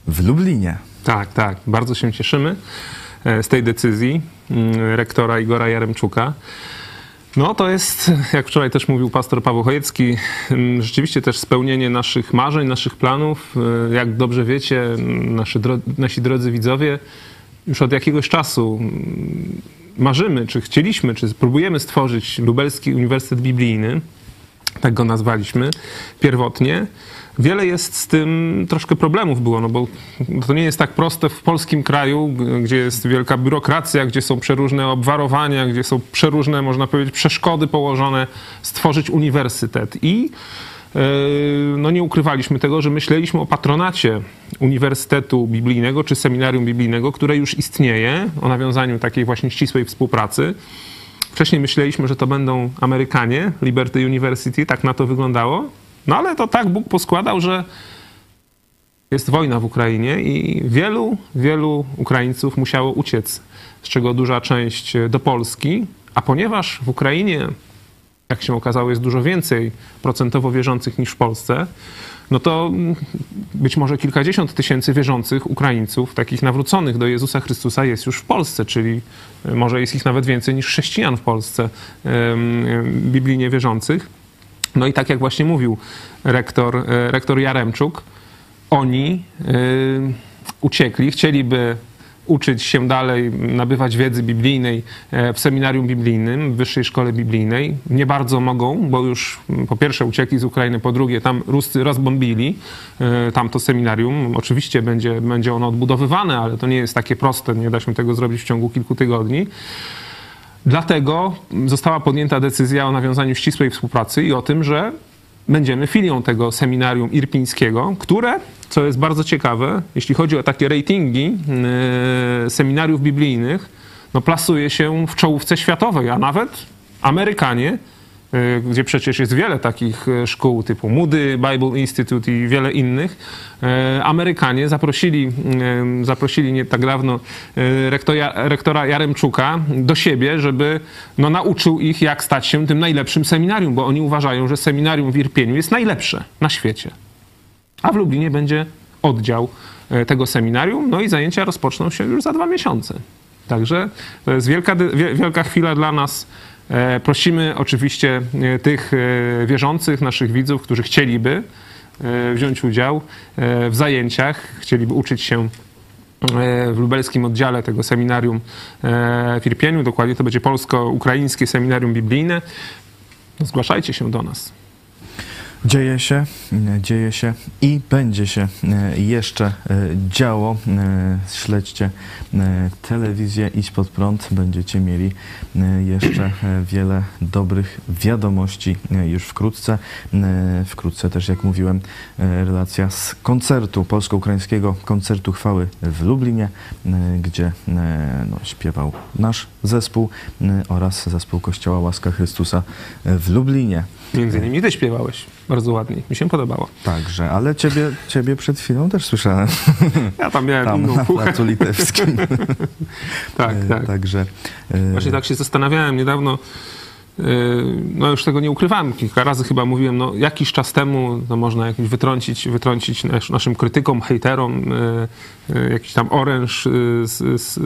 w Lublinie. Tak, tak. Bardzo się cieszymy e, z tej decyzji mm, rektora Igora Jaremczuka. No to jest, jak wczoraj też mówił pastor Paweł Chojecki, mm, rzeczywiście też spełnienie naszych marzeń, naszych planów. E, Jak dobrze wiecie, mm, naszy dro- nasi drodzy widzowie, już od jakiegoś czasu marzymy, czy chcieliśmy, czy próbujemy stworzyć Lubelski Uniwersytet Biblijny tak go nazwaliśmy pierwotnie. Wiele jest z tym troszkę problemów było, no bo to nie jest tak proste w polskim kraju, gdzie jest wielka biurokracja, gdzie są przeróżne obwarowania, gdzie są przeróżne, można powiedzieć, przeszkody położone, stworzyć uniwersytet. I yy, no nie ukrywaliśmy tego, że myśleliśmy o patronacie Uniwersytetu Biblijnego czy Seminarium Biblijnego, które już istnieje, o nawiązaniu takiej właśnie ścisłej współpracy. Wcześniej myśleliśmy, że to będą Amerykanie, Liberty University, tak na to wyglądało. No ale to tak Bóg poskładał, że jest wojna w Ukrainie i wielu, wielu Ukraińców musiało uciec, z czego duża część do Polski. A ponieważ w Ukrainie, jak się okazało, jest dużo więcej procentowo wierzących niż w Polsce, no to być może kilkadziesiąt tysięcy wierzących Ukraińców, takich nawróconych do Jezusa Chrystusa jest już w Polsce, czyli e, może jest ich nawet więcej niż chrześcijan w Polsce biblijnie wierzących. No i tak jak właśnie mówił rektor, e, rektor Jaremczuk, oni y, uciekli, chcieliby uczyć się dalej, nabywać wiedzy biblijnej e, w seminarium biblijnym, w wyższej szkole biblijnej. Nie bardzo mogą, bo już mm, po pierwsze uciekli z Ukrainy, po drugie tam Ruscy rozbombili e, tamto seminarium. Oczywiście będzie, będzie ono odbudowywane, ale to nie jest takie proste, nie da się tego zrobić w ciągu kilku tygodni. Dlatego została podjęta decyzja o nawiązaniu ścisłej współpracy i o tym, że będziemy filią tego seminarium irpińskiego, które, co jest bardzo ciekawe, jeśli chodzi o takie ratingi yy, seminariów biblijnych, no plasuje się w czołówce światowej, a nawet Amerykanie, gdzie przecież jest wiele takich yy, szkół typu Moody, Bible Institute i wiele innych, yy, Amerykanie zaprosili, zaprosili nie tak dawno rektora, rektora Jaremczuka do siebie, żeby no, nauczył ich, jak stać się tym najlepszym seminarium, bo oni uważają, że seminarium w Irpieniu jest najlepsze na świecie. A w Lublinie będzie oddział tego seminarium, no i zajęcia rozpoczną się już za dwa miesiące. Także to jest wielka, wielka chwila dla nas. E, Prosimy oczywiście e, tych e, wierzących, naszych widzów, którzy chcieliby wziąć udział w zajęciach, chcieliby uczyć się w lubelskim oddziale tego seminarium w Irpieniu. Dokładnie to będzie polsko-ukraińskie seminarium biblijne. Zgłaszajcie się do nas. Dzieje się, e, dzieje się i będzie się e, jeszcze e, działo. Śledźcie telewizję Idź Pod Prąd. Będziecie mieli jeszcze wiele dobrych wiadomości już wkrótce. Wkrótce też, jak mówiłem, relacja z koncertu, polsko-ukraińskiego koncertu chwały w Lublinie, gdzie no, śpiewał nasz zespół e, oraz zespół Kościoła Łaska Chrystusa e, w Lublinie. Między innymi ty śpiewałeś bardzo ładnie. Mi się podobało. Także, ale ciebie, ciebie przed chwilą też słyszałem Ja tam miałem tam inną na fuchę. placu litewskim. *laughs* Tak, E, tak. Także Właśnie tak się zastanawiałem niedawno. Yy, No już tego nie ukrywałem, kilka razy chyba mówiłem, no jakiś czas temu no można jakiś wytrącić, wytrącić nasz, naszym krytykom, hejterom yy, yy, jakiś tam oręż z, z,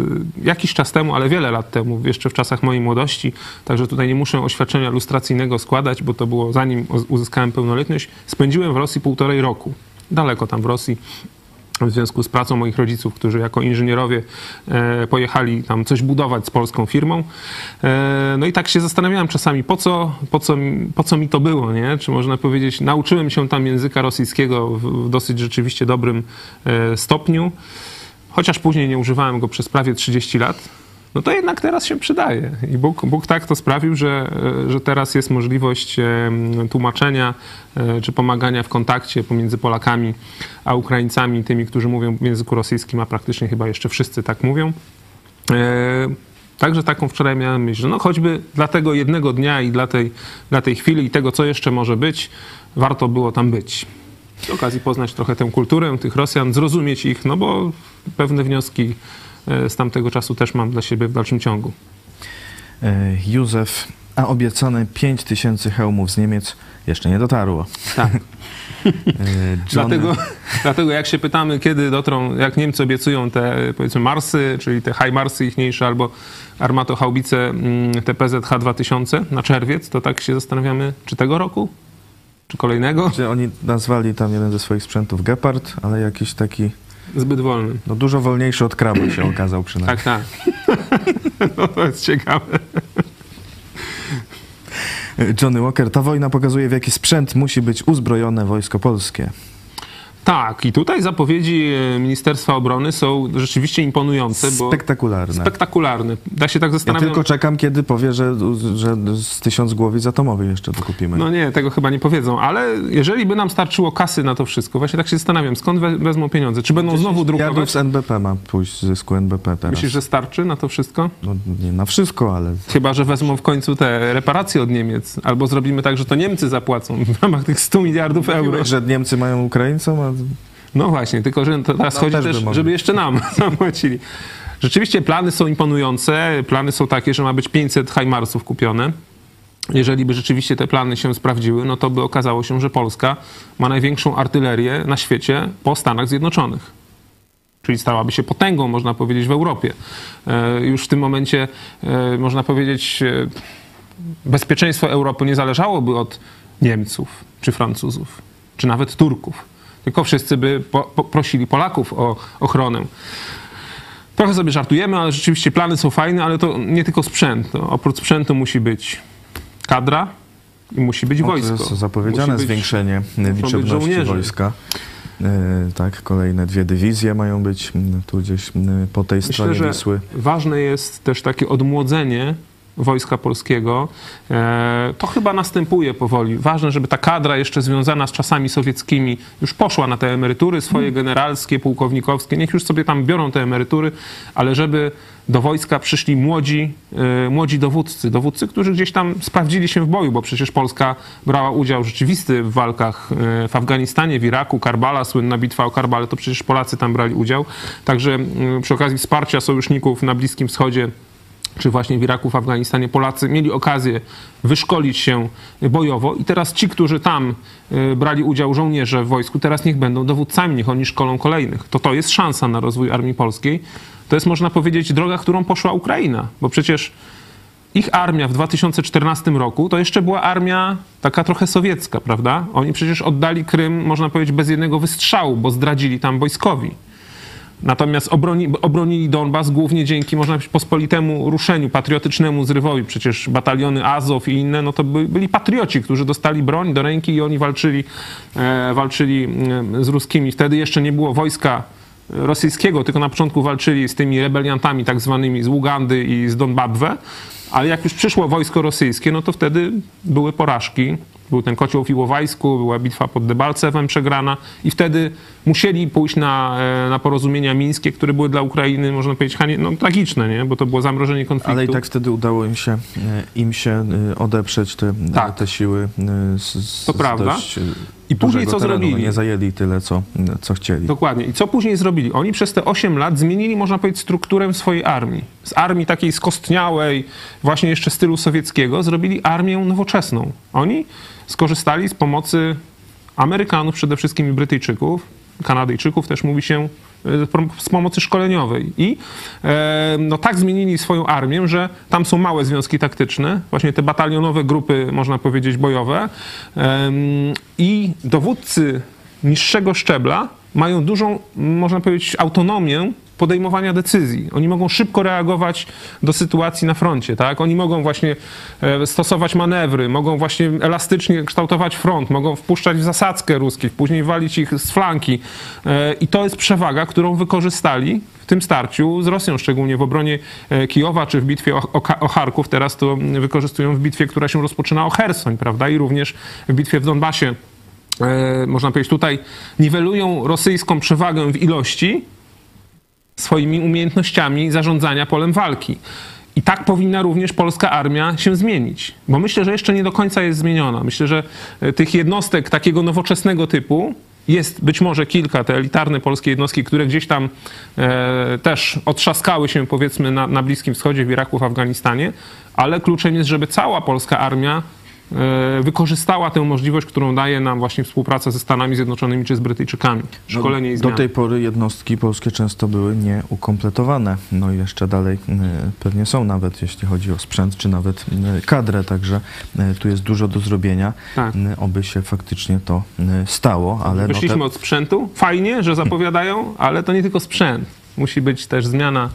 jakiś czas temu, ale wiele lat temu, jeszcze w czasach mojej młodości, także tutaj nie muszę oświadczenia lustracyjnego składać, bo to było zanim uzyskałem pełnoletność. Spędziłem w Rosji półtorej roku, daleko tam w Rosji. W związku z pracą moich rodziców, którzy jako inżynierowie e, pojechali tam coś budować z polską firmą. E, no i tak się zastanawiałem czasami, po co, po co, po co mi to było, nie? Czy można powiedzieć, nauczyłem się tam języka rosyjskiego w, w dosyć rzeczywiście dobrym e, stopniu, chociaż później nie używałem go przez prawie 30 lat. No to jednak teraz się przydaje. I Bóg, Bóg tak to sprawił, że, e, że teraz jest możliwość em, tłumaczenia e, czy pomagania w kontakcie pomiędzy Polakami a Ukraińcami, tymi, którzy mówią w języku rosyjskim, a praktycznie chyba jeszcze wszyscy tak mówią. E, Także taką wczoraj miałem myśl, że no choćby dla tego jednego dnia i dla tej, dla tej chwili i tego, co jeszcze może być, warto było tam być. Przy okazji poznać trochę tę kulturę tych Rosjan, zrozumieć ich, no bo pewne wnioski e, z tamtego czasu też mam dla siebie w dalszym ciągu. E, Józef, a obiecane 5 tysięcy hełmów z Niemiec jeszcze nie dotarło. Tak. *laughs* E, *laughs* Dlatego, dlatego jak się pytamy, kiedy dotrą, jak Niemcy obiecują te powiedzmy Marsy, czyli te HIMARSy ichniejsze albo armatochaubice mm, te PZH-2000 na czerwiec, to tak się zastanawiamy, czy tego roku? Czy kolejnego? Gdzie oni nazwali tam jeden ze swoich sprzętów Gepard, ale jakiś taki, Zbyt wolny. no dużo wolniejszy od kraba się *clears throat* okazał przynajmniej. Tak, tak. *laughs* No to jest ciekawe. Johnny Walker, ta wojna pokazuje w jaki sprzęt musi być uzbrojone wojsko polskie. Tak, i tutaj zapowiedzi e, Ministerstwa Obrony są rzeczywiście imponujące, bo Spektakularne. spektakularne. Da się tak Ja zastanawiać. tylko czekam, kiedy powie, że, że z tysiąc głowic atomowych jeszcze dokupimy. No nie, tego chyba nie powiedzą, ale jeżeli by nam starczyło kasy na to wszystko, właśnie tak się zastanawiam, skąd we, wezmą pieniądze? Czy będą znowu drukować? z NBP ma pójść z zysku NBP teraz. Myślisz, że starczy na to wszystko? No nie na wszystko, ale Chyba, że wezmą w końcu te reparacje od Niemiec. Albo zrobimy tak, że to Niemcy zapłacą w ramach tych 100 miliardów euro. że Niemcy mają Ukraińcom, a No właśnie, tylko że teraz No, chodzi też też, żeby jeszcze nam *laughs* zapłacili. Rzeczywiście plany są imponujące. Plany są takie, że ma być 500 Heimarsów kupione. Jeżeli by rzeczywiście te plany się sprawdziły, no to by okazało się, że Polska ma największą artylerię na świecie po Stanach Zjednoczonych. Czyli stałaby się potęgą, można powiedzieć, w Europie. E, Już w tym momencie, e, można powiedzieć, e, bezpieczeństwo Europy nie zależałoby od Niemców, czy Francuzów, czy nawet Turków. Tylko wszyscy by po, po, prosili Polaków o ochronę. Trochę sobie żartujemy, ale rzeczywiście plany są fajne, ale to nie tylko sprzęt. To oprócz sprzętu musi być kadra i musi być no, to wojsko. jest zapowiedziane Musi zwiększenie być liczebności wojska. E, tak, kolejne dwie dywizje mają być tu gdzieś po tej stronie Myślę, że Wisły. ważne jest też takie odmłodzenie wojska polskiego. E, To chyba następuje powoli. Ważne, żeby ta kadra jeszcze związana z czasami sowieckimi już poszła na te emerytury swoje generalskie, pułkownikowskie. Niech już sobie tam biorą te emerytury, ale żeby do wojska przyszli młodzi, e, młodzi dowódcy. Dowódcy, którzy gdzieś tam sprawdzili się w boju, bo przecież Polska brała udział rzeczywisty w walkach e, w Afganistanie, w Iraku, Karbala, słynna bitwa o Karbale, to przecież Polacy tam brali udział. Także przy okazji wsparcia sojuszników na Bliskim Wschodzie czy właśnie w Iraku, w Afganistanie, Polacy mieli okazję wyszkolić się bojowo i teraz ci, którzy tam y, brali udział żołnierze w wojsku, teraz niech będą dowódcami, niech oni szkolą kolejnych. To to jest szansa na rozwój armii polskiej. To jest, można powiedzieć, droga, którą poszła Ukraina, bo przecież ich armia w 2014 roku to jeszcze była armia taka trochę sowiecka, prawda? Oni przecież oddali Krym, można powiedzieć, bez jednego wystrzału, bo zdradzili tam wojskowi. Natomiast obroni, obronili Donbas głównie dzięki, można powiedzieć, pospolitemu ruszeniu, patriotycznemu zrywowi. Przecież bataliony Azow i inne, no to by, byli patrioci, którzy dostali broń do ręki i oni walczyli, e, walczyli e, z ruskimi. Wtedy jeszcze nie było wojska rosyjskiego, tylko na początku walczyli z tymi rebeliantami tak zwanymi z Ugandy i z Donbabwe, ale jak już przyszło wojsko rosyjskie, no to wtedy były porażki. Był ten kocioł w Iłowajsku, była bitwa pod Debalcewem przegrana i wtedy musieli pójść na, e, na porozumienia mińskie, które były dla Ukrainy, można powiedzieć, no, tragiczne, nie? bo to było zamrożenie konfliktu. Ale i tak wtedy udało im się, e, im się e, odeprzeć te, Tak. te siły z, z To prawda. dość, I później co terenu. zrobili? Nie zajęli tyle, co, co chcieli. Dokładnie. I co później zrobili? Oni przez te 8 lat zmienili, można powiedzieć, strukturę swojej armii. Z armii takiej skostniałej, właśnie jeszcze stylu sowieckiego, zrobili armię nowoczesną. Oni skorzystali z pomocy Amerykanów, przede wszystkim i Brytyjczyków, Kanadyjczyków też mówi się, z pomocy szkoleniowej. I e, no, tak zmienili swoją armię, że tam są małe związki taktyczne, właśnie te batalionowe grupy, można powiedzieć, bojowe. I dowódcy niższego szczebla mają dużą, można powiedzieć, autonomię podejmowania decyzji. Oni mogą szybko reagować do sytuacji na froncie, tak? Oni mogą właśnie e, stosować manewry, mogą właśnie elastycznie kształtować front, mogą wpuszczać w zasadzkę ruskich, później walić ich z flanki. E, I to jest przewaga, którą wykorzystali w tym starciu z Rosją, szczególnie w obronie e, Kijowa czy w bitwie o, o, Charków. Teraz to wykorzystują w bitwie, która się rozpoczyna o Hersoń, prawda? I również w bitwie w Donbasie. Można powiedzieć, tutaj niwelują rosyjską przewagę w ilości, swoimi umiejętnościami zarządzania polem walki. I tak powinna również polska armia się zmienić, bo myślę, że jeszcze nie do końca jest zmieniona. Myślę, że e, tych jednostek takiego nowoczesnego typu jest być może kilka, te elitarne polskie jednostki, które gdzieś tam e, też otrzaskały się powiedzmy na, na Bliskim Wschodzie, w Iraku, w Afganistanie, ale kluczem jest, żeby cała polska armia wykorzystała tę możliwość, którą daje nam właśnie współpraca ze Stanami Zjednoczonymi czy z Brytyjczykami. Szkolenie i Do zmiany. tej pory jednostki polskie często były nieukompletowane. No i jeszcze dalej y, pewnie są nawet, jeśli chodzi o sprzęt, czy nawet y, kadrę, także tu jest dużo do zrobienia, Tak. oby się faktycznie to stało, ale no Wyszliśmy te, od sprzętu. Fajnie, że zapowiadają, ale to nie tylko sprzęt. Musi być też zmiana.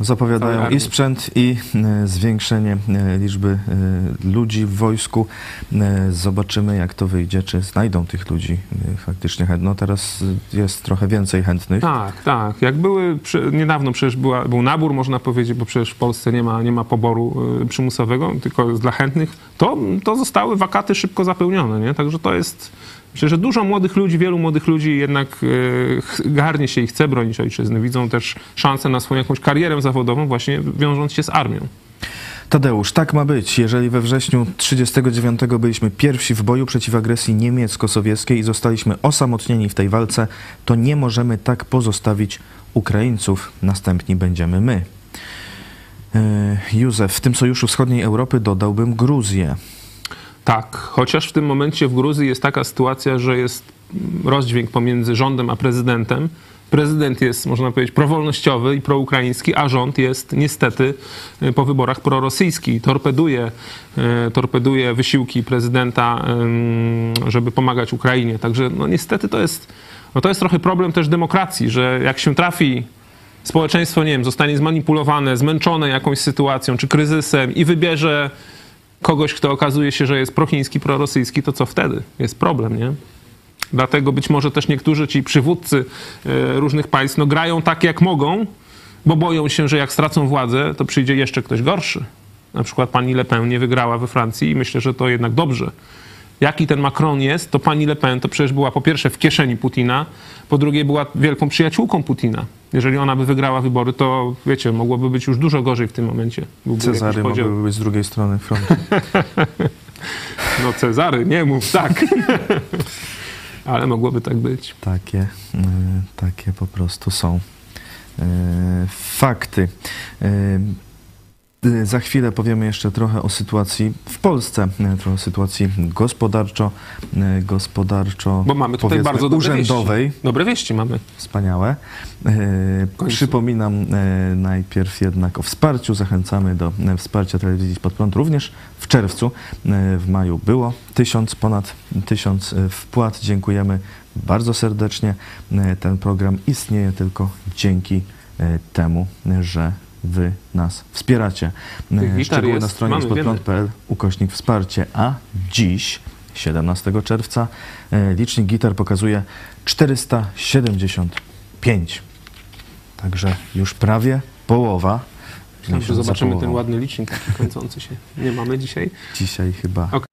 Zapowiadają i sprzęt, i y, zwiększenie y, liczby y, ludzi w wojsku. Zobaczymy, jak to wyjdzie, czy znajdą tych ludzi faktycznie chętnych. No teraz jest trochę więcej chętnych. Tak, tak. Jak były, niedawno przecież była, był nabór, można powiedzieć, bo przecież w Polsce nie ma, nie ma poboru przymusowego, tylko jest dla chętnych, to, to zostały wakaty szybko zapełnione, nie? Także to jest, myślę, że dużo młodych ludzi, wielu młodych ludzi jednak ch- garnie się i chce bronić ojczyzny. Widzą też szansę na swoją jakąś karierę zawodową właśnie wiążąc się z armią. Tadeusz, tak ma być. Jeżeli we wrześniu 1939 byliśmy pierwsi w boju przeciw agresji niemiecko-sowieckiej i zostaliśmy osamotnieni w tej walce, to nie możemy tak pozostawić Ukraińców. Następni będziemy my. E, Józef, w tym sojuszu wschodniej Europy dodałbym Gruzję. Tak, chociaż w tym momencie w Gruzji jest taka sytuacja, że jest rozdźwięk pomiędzy rządem a prezydentem. Prezydent jest, można powiedzieć, prowolnościowy i proukraiński, a rząd jest niestety y, po wyborach prorosyjski. Torpeduje, y, torpeduje wysiłki prezydenta, żeby pomagać Ukrainie. Także no, niestety to jest, no, to jest trochę problem też demokracji, że jak się trafi społeczeństwo, nie wiem, zostanie zmanipulowane, zmęczone jakąś sytuacją czy kryzysem i wybierze kogoś, kto okazuje się, że jest prochiński, prorosyjski, to co wtedy? Jest problem, nie? Dlatego być może też niektórzy ci przywódcy e, różnych państw no, grają tak, jak mogą, bo boją się, że jak stracą władzę, to przyjdzie jeszcze ktoś gorszy. Na przykład pani Le Pen nie wygrała we Francji i myślę, że to jednak dobrze. Jaki ten Macron jest, to pani Le Pen to przecież była po pierwsze w kieszeni Putina, po drugie była wielką przyjaciółką Putina. Jeżeli ona by wygrała wybory, to wiecie, mogłoby być już dużo gorzej w tym momencie. Byłby Cezary mogłyby być z drugiej strony frontu. *laughs* No Cezary, nie mów tak. *laughs* Ale mogłoby tak być. Takie, y, takie po prostu są y, fakty. Y, Za chwilę powiemy jeszcze trochę o sytuacji w Polsce, y, trochę o sytuacji gospodarczo, y, gospodarczo Bo mamy tutaj bardzo dobre urzędowej. wieści. Dobre wieści mamy. Wspaniałe. Przypominam najpierw jednak o wsparciu. Zachęcamy do wsparcia telewizji Spod Prąd. Również w czerwcu, w maju było tysiąc, ponad tysiąc wpłat. Dziękujemy bardzo serdecznie. Ten program istnieje tylko dzięki temu, że Wy nas wspieracie. E, Tych Szczegóły jest, na stronie mamy, spodprąd.pl ukośnik wsparcie, a dziś 17 czerwca e, licznik gitar pokazuje 475. Także już prawie połowa. Że zobaczymy ten ładny licznik kręcący się. Nie mamy dzisiaj. Dzisiaj chyba. Ok.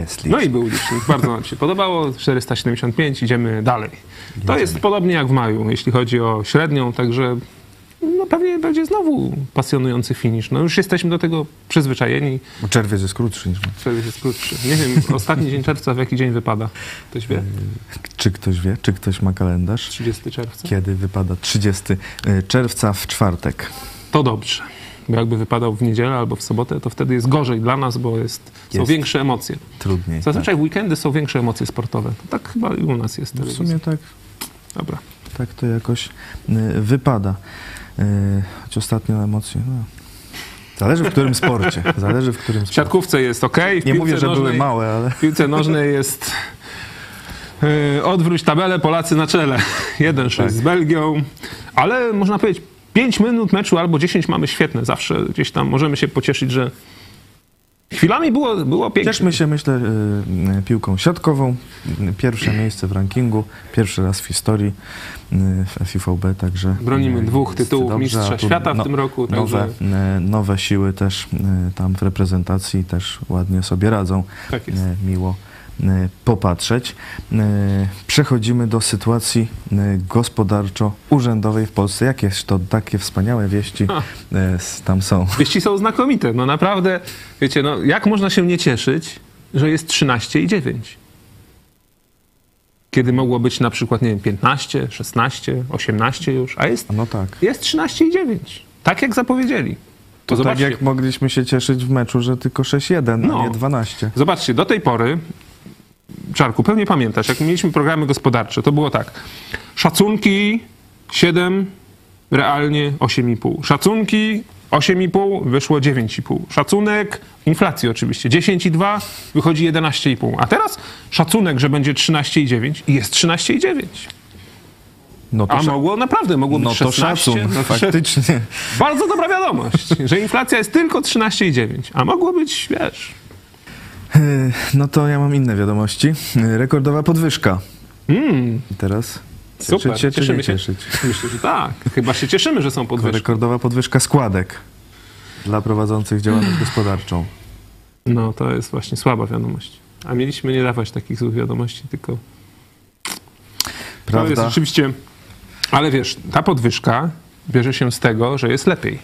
Jest No licznik. i był licznik. Bardzo nam się podobało. 475. Idziemy dalej. To jest podobnie jak w maju, jeśli chodzi o średnią, także no pewnie będzie znowu pasjonujący finisz. No już jesteśmy do tego przyzwyczajeni. Bo czerwiec jest krótszy niż my. Czerwiec jest krótszy. Nie wiem, *laughs* ostatni dzień czerwca w jaki dzień wypada? Ktoś wie? Czy ktoś wie, czy ktoś ma kalendarz? 30 czerwca? Kiedy wypada 30 czerwca w czwartek. To dobrze. Bo jakby wypadał w niedzielę albo w sobotę, to wtedy jest gorzej dla nas, bo jest, są Jest. większe emocje. Trudniej. Zazwyczaj w weekendy są większe emocje sportowe. To tak chyba i u nas jest. tak. W sumie tak, Dobra. tak to jakoś y, wypada. Y, choć ostatnio emocje. No. Zależy w którym sporcie. Zależy w którym W sporcie. siatkówce jest ok. W Nie mówię, że były nożnej- małe, ale W piłce nożnej jest yy, odwróć tabelę, Polacy na czele. *laughs* 1-6 Tak. z Belgią, ale można powiedzieć 5 minut meczu albo 10 mamy świetne. Zawsze gdzieś tam możemy się pocieszyć, że chwilami było, było pięknie. cieszmy się, myślę, y, y, piłką siatkową. Y, Pierwsze miejsce w rankingu. Pierwszy raz w historii y, w FIVB, także... Bronimy y, dwóch tytułów dobrze, mistrza tu świata w tym roku, Nowe, także- y, nowe siły też y, tam w reprezentacji też ładnie sobie radzą. Tak jest. Miło popatrzeć. E, Przechodzimy do sytuacji e, gospodarczo-urzędowej w Polsce. Jakież to takie wspaniałe wieści Ha. e, tam są. Wieści są znakomite. No naprawdę, wiecie, no jak można się nie cieszyć, że jest 13 i 9? Kiedy mogło być na przykład, nie wiem, 15, 16, 18 już, a jest, No tak. jest 13 i 9. Tak jak zapowiedzieli. To To tak jak mogliśmy się cieszyć w meczu, że tylko 6-1, No. a nie 12. zobaczcie, do tej pory, Czarku, pewnie pamiętasz, jak mieliśmy programy gospodarcze, to było tak. Szacunki 7, realnie 8,5. Szacunki 8,5, wyszło 9,5. Szacunek, inflacji oczywiście, 10,2, wychodzi 11,5. A teraz szacunek, że będzie 13,9 i jest 13,9. No to, A mogło, naprawdę mogło być no to 16. szacun, no to faktycznie. *laughs* Bardzo dobra wiadomość, że inflacja jest tylko 13,9, a mogło być, wiesz... E, No to ja mam inne wiadomości. E, Rekordowa podwyżka. Mm, I teraz Super, cieszyć się czy cieszymy się. cieszyć? *laughs* Myślę, że tak. Chyba się cieszymy, że są podwyżki. Rekordowa podwyżka składek dla prowadzących działalność gospodarczą. No, to jest właśnie słaba wiadomość. A mieliśmy nie dawać takich złych wiadomości, tylko to jest Prawda? rzeczywiście... Ale wiesz, ta podwyżka bierze się z tego, że jest lepiej.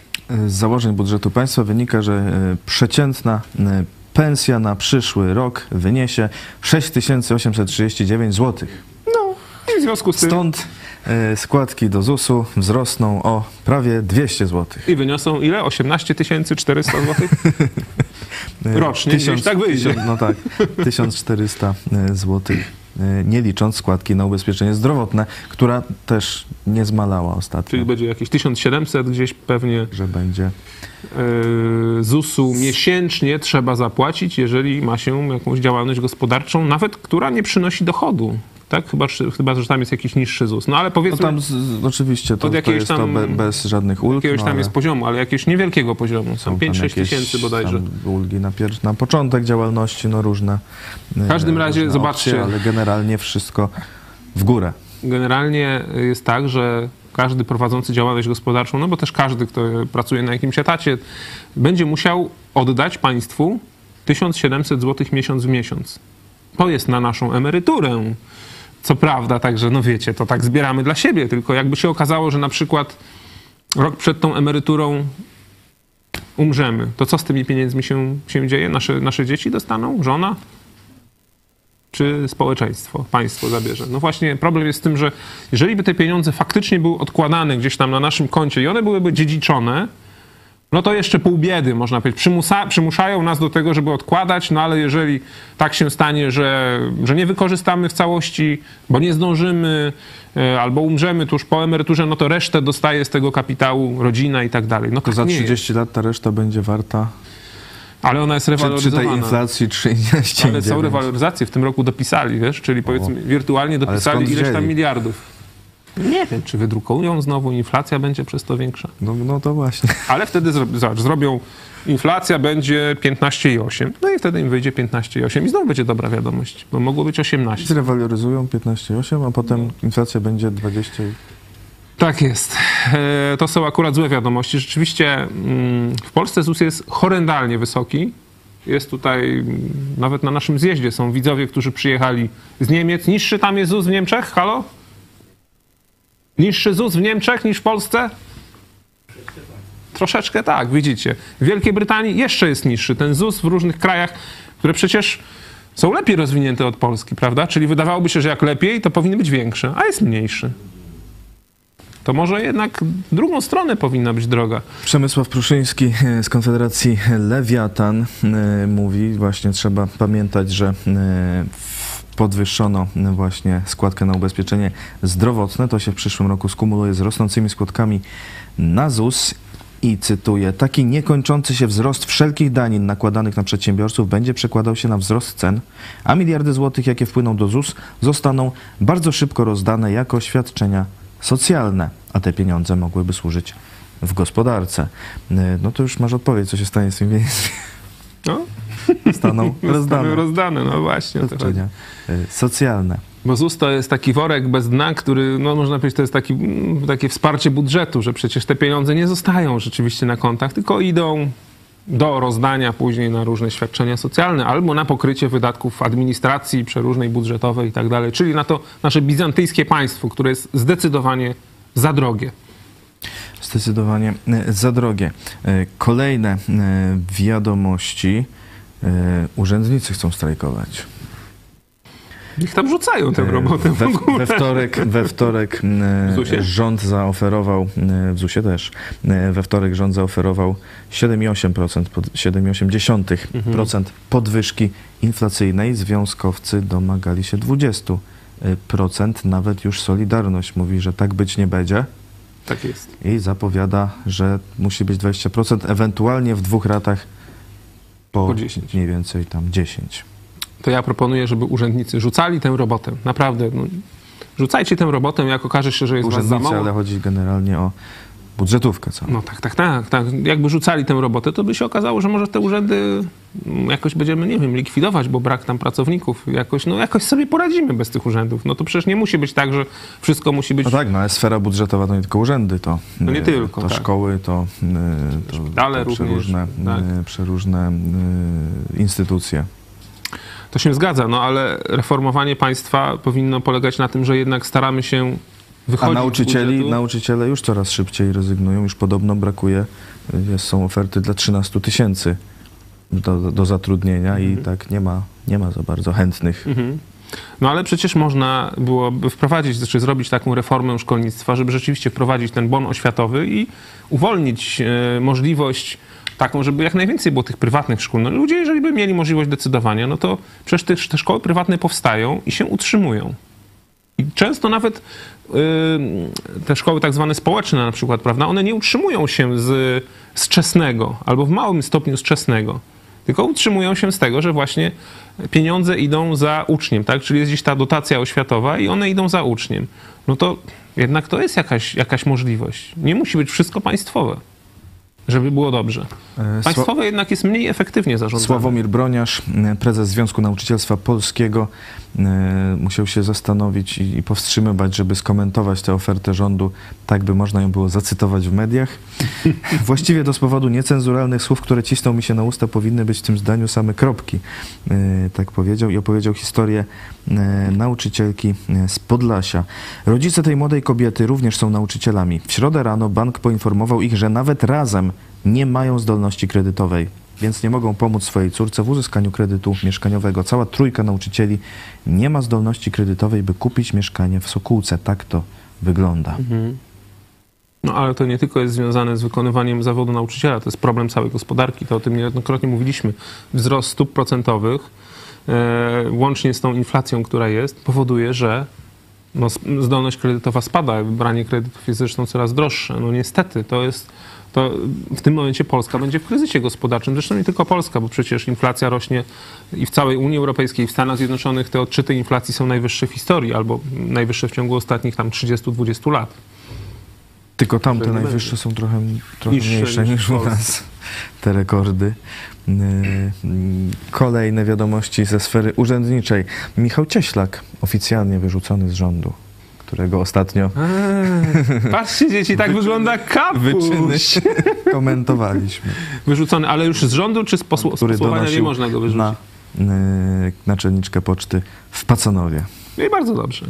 Z założeń budżetu państwa wynika, że e, przeciętna e, pensja na przyszły rok wyniesie 6839 zł. No, i w związku z tym... Stąd e, składki do ZUS-u wzrosną o prawie 200 zł. I wyniosą ile? 18 400 zł? Rocznie, gdzieś tak wyjdzie. No tak, *laughs* 1400 zł, nie licząc składki na ubezpieczenie zdrowotne, która też nie zmalała ostatnio, Czyli będzie jakieś 1700 gdzieś pewnie że będzie. yy, ZUS-u miesięcznie trzeba zapłacić, jeżeli ma się jakąś działalność gospodarczą, nawet która nie przynosi dochodu. Tak? Chyba, że- chyba że tam jest jakiś niższy ZUS. No ale No powiedzmy, tam z, oczywiście to, Od jakiegoś to tam- be, bez żadnych ulg. jakiegoś no, tam jest poziomu, ale jakiegoś niewielkiego poziomu. Są są tam 5-6 jakieś tysięcy bodajże. ulgi na, pier- na początek działalności, no różne. W każdym razie zobaczcie. ale generalnie wszystko w górę. Generalnie jest tak, że każdy prowadzący działalność gospodarczą, no bo też każdy, kto pracuje na jakimś etacie, będzie musiał oddać państwu 1700 zł miesiąc w miesiąc. To jest na naszą emeryturę. Co prawda, także no wiecie, to tak zbieramy dla siebie, tylko jakby się okazało, że na przykład rok przed tą emeryturą umrzemy, to co z tymi pieniędzmi się, się dzieje? Nasze, nasze dzieci dostaną? Żona? czy społeczeństwo, państwo zabierze. No właśnie problem jest w tym, że jeżeli by te pieniądze faktycznie były odkładane gdzieś tam na naszym koncie i one byłyby dziedziczone, no to jeszcze pół biedy, można powiedzieć. Przymusa, przymuszają nas do tego, żeby odkładać, no ale jeżeli tak się stanie, że, że nie wykorzystamy w całości, bo nie zdążymy, e, albo umrzemy tuż po emeryturze, no to resztę dostaje z tego kapitału rodzina i tak dalej. No To tak za nie jest. 30 lat ta reszta będzie warta Ale ona jest rewaloryzowana. tej inflacji 3,9. Ale są rewaloryzacje w tym roku dopisali, wiesz, czyli powiedzmy wirtualnie dopisali ileś tam miliardów. Nie wiem, czy wydrukują znowu, inflacja będzie przez to większa. No, no to właśnie. *laughs* Ale wtedy zobacz, zrobią, inflacja będzie 15,8. No i wtedy im wyjdzie 15,8 i znowu będzie dobra wiadomość, bo mogło być 18. Zrewaloryzują 15,8, a potem inflacja będzie 20. i- Tak jest. E, To są akurat złe wiadomości. Rzeczywiście mm, w Polsce ZUS jest horrendalnie wysoki. Jest tutaj, mm, nawet na naszym zjeździe są widzowie, którzy przyjechali z Niemiec. Niższy tam jest ZUS w Niemczech? Halo? Niższy ZUS w Niemczech niż w Polsce? Troszeczkę tak, widzicie. W Wielkiej Brytanii jeszcze jest niższy. Ten ZUS w różnych krajach, które przecież są lepiej rozwinięte od Polski, prawda? Czyli wydawałoby się, że jak lepiej, to powinny być większe, a jest mniejszy. to może jednak drugą stronę powinna być droga. Przemysław Pruszyński z Konfederacji Lewiatan e, mówi, właśnie trzeba pamiętać, że e, podwyższono właśnie składkę na ubezpieczenie zdrowotne. To się w przyszłym roku skumuluje z rosnącymi składkami na ZUS. I cytuję, taki niekończący się wzrost wszelkich danin nakładanych na przedsiębiorców będzie przekładał się na wzrost cen, a miliardy złotych, jakie wpłyną do ZUS, zostaną bardzo szybko rozdane jako świadczenia socjalne, a te pieniądze mogłyby służyć w gospodarce. E, No to już masz odpowiedź, co się stanie z tymi pieniędzmi. No, Zostaną *laughs* rozdane. rozdane, no właśnie. Świadczenia socjalne. Bo ZUS to jest taki worek bez dna, który, no można powiedzieć, to jest taki, mm, takie wsparcie budżetu, że przecież te pieniądze nie zostają rzeczywiście na kontach, tylko idą do rozdania później na różne świadczenia socjalne albo na pokrycie wydatków administracji przeróżnej, budżetowej i tak dalej, czyli na to nasze bizantyjskie państwo, które jest zdecydowanie za drogie. Zdecydowanie e, za drogie. E, Kolejne e, wiadomości. E, Urzędnicy chcą strajkować. Niech tam rzucają tę robotę w we, ogóle. we wtorek, we wtorek *laughs* e, W ZUS-ie? rząd zaoferował, e, w ZUS-ie też, e, we wtorek rząd zaoferował 7,8%, pod- 7,8% podwyżki inflacyjnej. Związkowcy domagali się 20%. Nawet już Solidarność mówi, że tak być nie będzie Tak jest. i zapowiada, że musi być 20%, ewentualnie w dwóch ratach po, Po 10. mniej więcej tam 10. To ja proponuję, żeby urzędnicy rzucali tę robotę. Naprawdę. No, rzucajcie tę robotę, jak okaże się, że jest was za Urzędnicy, mało. ale chodzi generalnie o budżetówkę całą. No tak, tak, tak, tak. Jakby rzucali tę robotę, to by się okazało, że może te urzędy mm, jakoś będziemy, nie wiem, likwidować, bo brak tam pracowników. Jakoś, no jakoś sobie poradzimy bez tych urzędów. No to przecież nie musi być tak, że wszystko musi być... No tak, no ale sfera budżetowa to nie tylko urzędy, to, No nie e, tylko, to tak. szkoły, to, to, Szpitale to również, przeróżne, tak. e, przeróżne instytucje. To się zgadza, no ale reformowanie państwa powinno polegać na tym, że jednak staramy się A wychodzić z nauczycieli, nauczyciele już coraz szybciej rezygnują, już podobno brakuje, jest, są oferty dla 13 tysięcy do, do zatrudnienia i tak nie ma, nie ma za bardzo chętnych. Mhm. No ale przecież można byłoby wprowadzić, czy zrobić taką reformę szkolnictwa, żeby rzeczywiście wprowadzić ten bon oświatowy i uwolnić e, możliwość taką, żeby jak najwięcej było tych prywatnych szkół. No, ludzie, jeżeli by mieli możliwość decydowania, no to przecież te, te szkoły prywatne powstają i się utrzymują. I często nawet te szkoły tak zwane społeczne na przykład, prawda, one nie utrzymują się z, z czesnego, albo w małym stopniu z czesnego, tylko utrzymują się z tego, że właśnie pieniądze idą za uczniem, tak? Czyli jest gdzieś ta dotacja oświatowa i one idą za uczniem. No to jednak to jest jakaś, jakaś możliwość. Nie musi być wszystko państwowe, żeby było dobrze. E, Państwowe jednak jest mniej efektywnie zarządzane. Sławomir Broniarz, e, prezes Związku Nauczycielstwa Polskiego, e, musiał się zastanowić i powstrzymywać, żeby skomentować tę ofertę rządu, tak by można ją było zacytować w mediach. *laughs* Właściwie to z powodu niecenzuralnych słów, które cisną mi się na usta, powinny być w tym zdaniu same kropki. Tak powiedział i opowiedział historię nauczycielki z Podlasia. Rodzice tej młodej kobiety również są nauczycielami. W środę rano bank poinformował ich, że nawet razem nie mają zdolności kredytowej, więc nie mogą pomóc swojej córce w uzyskaniu kredytu mieszkaniowego. Cała trójka nauczycieli nie ma zdolności kredytowej, by kupić mieszkanie w Sokółce. Tak to wygląda. No ale to nie tylko jest związane z wykonywaniem zawodu nauczyciela, to jest problem całej gospodarki. To o tym niejednokrotnie mówiliśmy. Wzrost stóp procentowych, e, łącznie z tą inflacją, która jest, powoduje, że no, zdolność kredytowa spada. Branie kredytów jest zresztą coraz droższe. No niestety, to jest. To w tym momencie Polska będzie w kryzysie gospodarczym. Zresztą nie tylko Polska, bo przecież inflacja rośnie i w całej Unii Europejskiej, i w Stanach Zjednoczonych te odczyty inflacji są najwyższe w historii, albo najwyższe w ciągu ostatnich tam 30-20 lat. Tylko tam te nie najwyższe są trochę, trochę Niższe mniejsze niż u nas. Te rekordy. Yy, Kolejne wiadomości ze sfery urzędniczej. Michał Cieślak, oficjalnie wyrzucony z rządu, którego ostatnio Eee, patrzcie dzieci, tak wygląda kapuś. wyczyny komentowaliśmy. Wyrzucony, ale już z rządu czy z, posł- z posłowania nie można go wyrzucić? na yy, naczelniczkę poczty w Pacanowie. No i bardzo dobrze.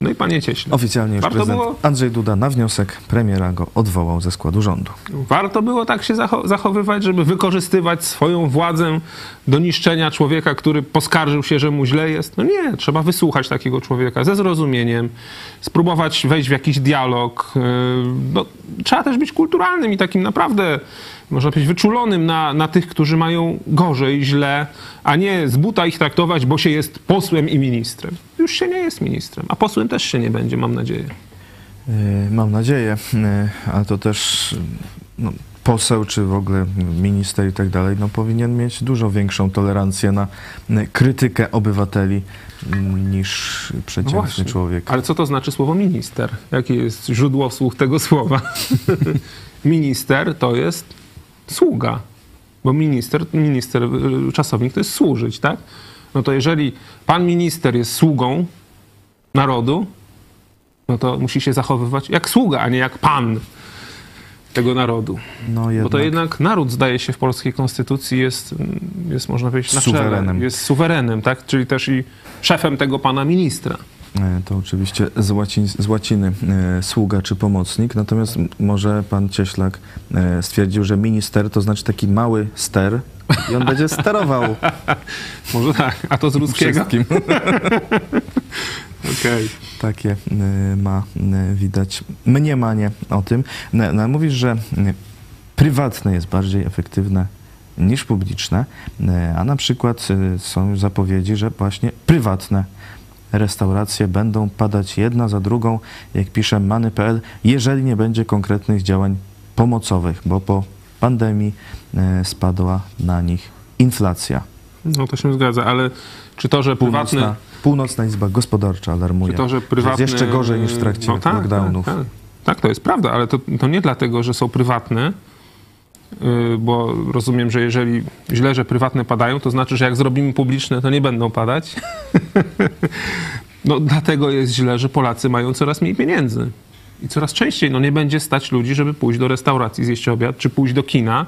No i panie Cieśle, Oficjalnie już Warto prezydent było- Andrzej Duda na wniosek premiera go odwołał ze składu rządu. warto było tak się zacho- zachowywać, żeby wykorzystywać swoją władzę do niszczenia człowieka, który poskarżył się, że mu źle jest? No nie, trzeba wysłuchać takiego człowieka ze zrozumieniem, spróbować wejść w jakiś dialog. Yy, No, trzeba też być kulturalnym i takim naprawdę, można powiedzieć, wyczulonym na, na tych, którzy mają gorzej, źle, a nie z buta ich traktować, bo się jest posłem i ministrem. Już się nie jest ministrem, a posłem też się nie będzie, mam nadzieję. Yy, Mam nadzieję, yy, ale to też no, poseł czy w ogóle minister i tak dalej, no powinien mieć dużo większą tolerancję na yy, krytykę obywateli yy, niż No przeciętny właśnie. człowiek. Ale co to znaczy słowo minister? Jakie jest źródło słów tego słowa? *laughs* minister to jest sługa. Bo minister, minister, y, czasownik to jest służyć, tak? No to jeżeli pan minister jest sługą narodu, no to musi się zachowywać jak sługa, a nie jak pan tego narodu. No Bo to jednak naród, zdaje się, w polskiej konstytucji jest, jest można powiedzieć, na czele, Suwerenem. jest suwerenem, tak? Czyli też i szefem tego pana ministra. E, To oczywiście z, łacin, z łaciny e, sługa czy pomocnik, natomiast może pan Cieślak e, stwierdził, że minister to znaczy taki mały ster i on będzie sterował *laughs* Może tak, a to z ruskiego? *laughs* Okej. Takie e, ma widać mniemanie o tym. No, no, mówisz, że prywatne jest bardziej efektywne niż publiczne, a na przykład są zapowiedzi, że właśnie prywatne restauracje będą padać jedna za drugą, jak pisze many.pl, jeżeli nie będzie konkretnych działań pomocowych, bo po pandemii e, spadła na nich inflacja. No to się zgadza, ale czy to, że prywatne... Północna, Północna Izba Gospodarcza alarmuje, Czy to, że jest prywatne... jeszcze gorzej niż w trakcie No tak, lockdownów. Tak, tak. tak, to jest prawda, ale to, to nie dlatego, że są prywatne, bo rozumiem, że jeżeli źle, że prywatne padają, to znaczy, że jak zrobimy publiczne, to nie będą padać. no dlatego jest źle, że Polacy mają coraz mniej pieniędzy. I coraz częściej no, nie będzie stać ludzi, żeby pójść do restauracji, zjeść obiad, czy pójść do kina,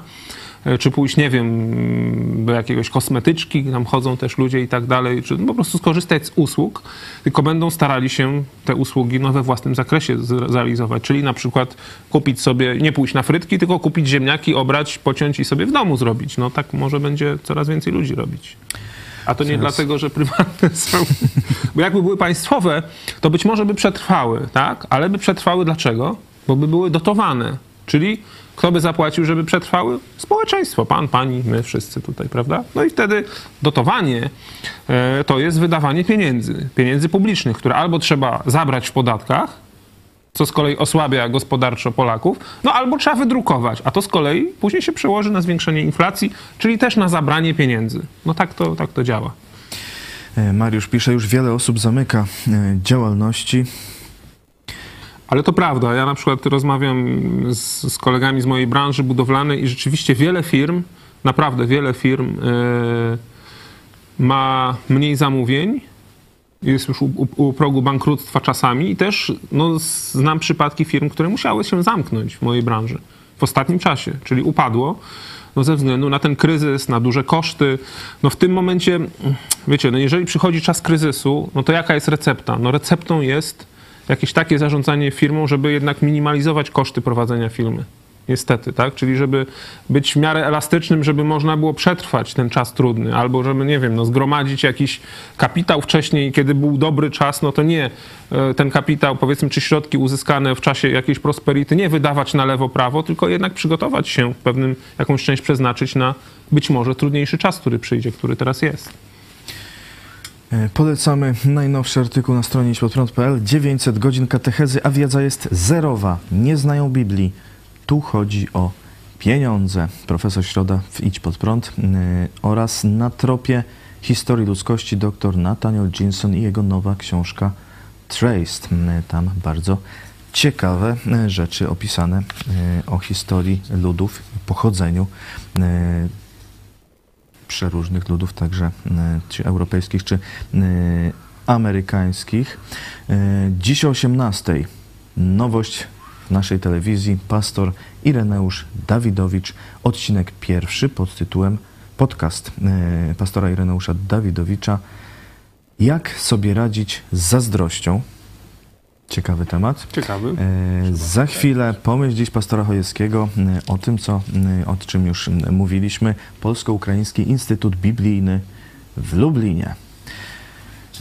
czy pójść, nie wiem, do jakiegoś kosmetyczki, tam chodzą też ludzie i tak dalej, czy po prostu skorzystać z usług, tylko będą starali się te usługi no, we własnym zakresie zrealizować. Czyli na przykład kupić sobie, nie pójść na frytki, tylko kupić ziemniaki, obrać, pociąć i sobie w domu zrobić. No tak może będzie coraz więcej ludzi robić. A to nie Teraz- dlatego, że prywatne *laughs* są. Bo jakby były państwowe, to być może by przetrwały, tak? Ale by przetrwały dlaczego? Bo by były dotowane. Czyli kto by zapłacił, żeby przetrwały? Społeczeństwo. Pan, pani, my wszyscy tutaj, prawda? No i wtedy dotowanie e, to jest wydawanie pieniędzy. Pieniędzy publicznych, które albo trzeba zabrać w podatkach, co z kolei osłabia gospodarczo Polaków, no albo trzeba wydrukować, a to z kolei później się przełoży na zwiększenie inflacji, czyli też na zabranie pieniędzy. No tak to, tak to działa. E, Mariusz pisze, już wiele osób zamyka e, działalności. Ale to prawda. Ja na przykład rozmawiam z, z kolegami z mojej branży budowlanej i rzeczywiście wiele firm, naprawdę wiele firm e, ma mniej zamówień, jest już u, u, u progu bankructwa czasami i też no, znam przypadki firm, które musiały się zamknąć w mojej branży w ostatnim czasie, czyli upadło no, ze względu na ten kryzys, na duże koszty. No w tym momencie, wiecie, no jeżeli przychodzi czas kryzysu, no to jaka jest recepta? No receptą jest jakieś takie zarządzanie firmą, żeby jednak minimalizować koszty prowadzenia firmy. Niestety, tak? Czyli żeby być w miarę elastycznym, żeby można było przetrwać ten czas trudny, albo żeby, nie wiem, no, zgromadzić jakiś kapitał wcześniej, kiedy był dobry czas, no to nie e, ten kapitał, powiedzmy, czy środki uzyskane w czasie jakiejś prosperity, nie wydawać na lewo, prawo, tylko jednak przygotować się w pewnym, jakąś część przeznaczyć na być może trudniejszy czas, który przyjdzie, który teraz jest. E, Polecamy najnowszy artykuł na stronie idźpodprąd.pl 900 godzin katechezy, a wiedza jest zerowa. Nie znają Biblii. Tu chodzi o pieniądze. Profesor Środa w Idź Pod Prąd yy, oraz na tropie historii ludzkości dr Nathaniel Ginson i jego nowa książka Traced. Yy, Tam bardzo ciekawe rzeczy opisane yy, o historii ludów, pochodzeniu przeróżnych ludów, także y, czy europejskich, czy y, amerykańskich. Y, Dziś o 18 nowość w naszej telewizji. Pastor Ireneusz Dawidowicz, odcinek pierwszy pod tytułem podcast pastora Ireneusza Dawidowicza Jak sobie radzić z zazdrością. Ciekawy temat. Ciekawy. E, Za chwilę pomyśl dziś pastora Chojeckiego e, o tym, co, e, o czym już mówiliśmy. Polsko-Ukraiński Instytut Biblijny w Lublinie.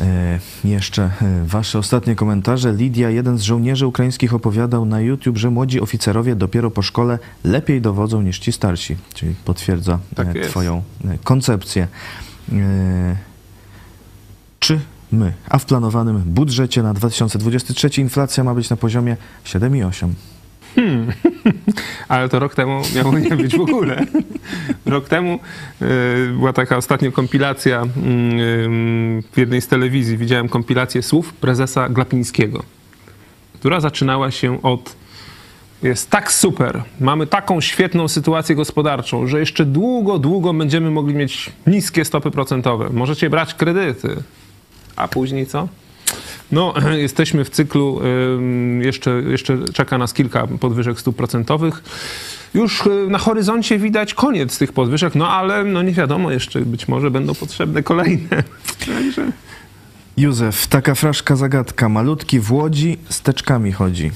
E, Jeszcze e, wasze ostatnie komentarze. Lidia, jeden z żołnierzy ukraińskich, opowiadał na YouTube, że młodzi oficerowie dopiero po szkole lepiej dowodzą niż ci starsi. Czyli potwierdza Tak twoją koncepcję. E, Czy my, a w planowanym budżecie na 2023 inflacja ma być na poziomie 7,8? *laughs* Ale to rok temu miało nie być w ogóle. Rok temu e, była taka ostatnio kompilacja mm, w jednej z telewizji. Widziałem kompilację słów prezesa Glapińskiego, która zaczynała się od jest tak super, mamy taką świetną sytuację gospodarczą, że jeszcze długo, długo będziemy mogli mieć niskie stopy procentowe. Możecie brać kredyty. A później co? No, *clears throat* jesteśmy w cyklu, jeszcze, jeszcze czeka nas kilka podwyżek stóp procentowych. Już y, na horyzoncie widać koniec tych podwyżek, no ale no nie wiadomo, jeszcze być może będą potrzebne kolejne. *laughs* Także Józef, taka fraszka zagadka. Malutki w Łodzi z teczkami chodzi.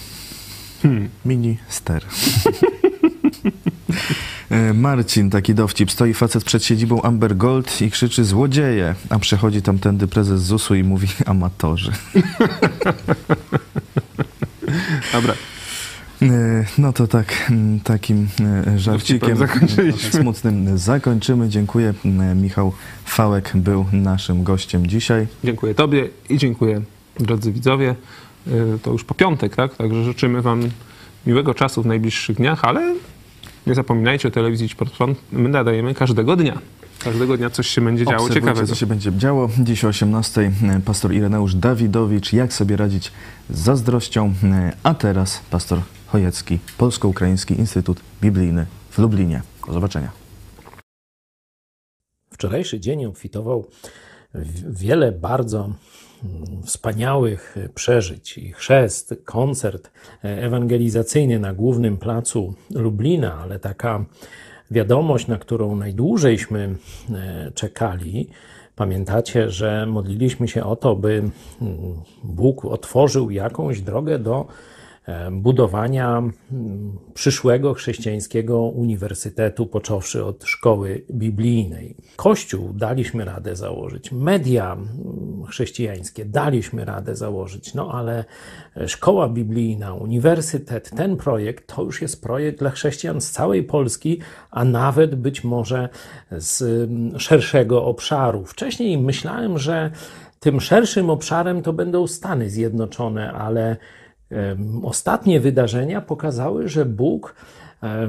Mini ster. *laughs* E, Marcin, taki dowcip. Stoi facet przed siedzibą Amber Gold i krzyczy złodzieje, a przechodzi tamtędy prezes ZUS-u i mówi amatorzy. *laughs* dobra, E, No to tak, takim e, żarcikiem *laughs* smutnym zakończymy. Dziękuję. Michał Fałek był naszym gościem dzisiaj. dziękuję Tobie i dziękuję drodzy widzowie. To już po piątek, tak? Także życzymy Wam miłego czasu w najbliższych dniach, ale nie zapominajcie o telewizji Sport Front. My nadajemy każdego dnia. Każdego dnia coś się będzie działo Obserwujcie, ciekawego. co się będzie działo. Dziś o 18 pastor Ireneusz Dawidowicz, jak sobie radzić z zazdrością. A teraz pastor Chojecki, Polsko-Ukraiński Instytut Biblijny w Lublinie. Do zobaczenia. Wczorajszy dzień obfitował w wiele bardzo wspaniałych przeżyć i chrzest, koncert ewangelizacyjny na głównym placu Lublina, ale taka wiadomość, na którą najdłużejśmy e, czekali. Pamiętacie, że modliliśmy się o to, by mm, Bóg otworzył jakąś drogę do e, budowania mm, przyszłego chrześcijańskiego uniwersytetu, począwszy od szkoły biblijnej. Kościół daliśmy radę założyć, media mm, chrześcijańskie daliśmy radę założyć, no ale szkoła biblijna, uniwersytet, ten projekt to już jest projekt dla chrześcijan z całej Polski, a nawet być może z mm, szerszego obszaru. Wcześniej myślałem, że tym szerszym obszarem to będą Stany Zjednoczone, ale Ostatnie wydarzenia pokazały, że Bóg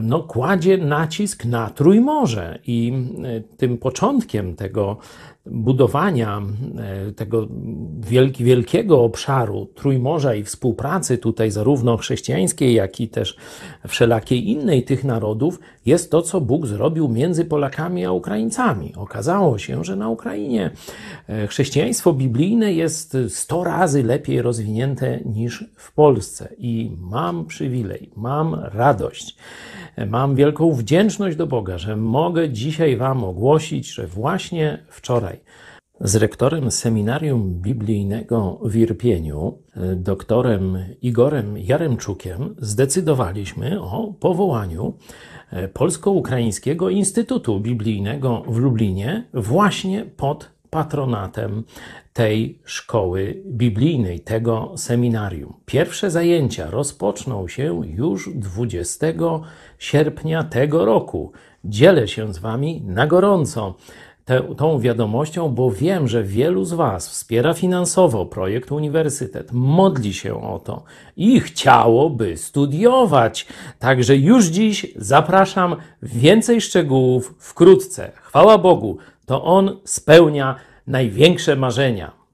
no, kładzie nacisk na Trójmorze i e, tym początkiem tego budowania e, tego wielki, wielkiego obszaru Trójmorza i współpracy tutaj zarówno chrześcijańskiej, jak i też wszelakiej innej tych narodów jest to, co Bóg zrobił między Polakami a Ukraińcami. Okazało się, że na Ukrainie e, chrześcijaństwo biblijne jest 100 razy lepiej rozwinięte niż w Polsce i mam przywilej, mam radość, e, mam wielką wdzięczność do Boga, że mogę dzisiaj Wam ogłosić, że właśnie wczoraj z rektorem seminarium biblijnego w Irpieniu, e, doktorem Igorem Jaremczukiem, zdecydowaliśmy o powołaniu e, Polsko-Ukraińskiego Instytutu Biblijnego w Lublinie właśnie pod patronatem tej szkoły biblijnej, tego seminarium. Pierwsze zajęcia rozpoczną się już 20 sierpnia tego roku. Dzielę się z Wami na gorąco tę, tą wiadomością, bo wiem, że wielu z Was wspiera finansowo projekt Uniwersytet, modli się o to i chciałoby studiować. Także już dziś zapraszam więcej szczegółów wkrótce. Chwała Bogu, to On spełnia największe marzenia.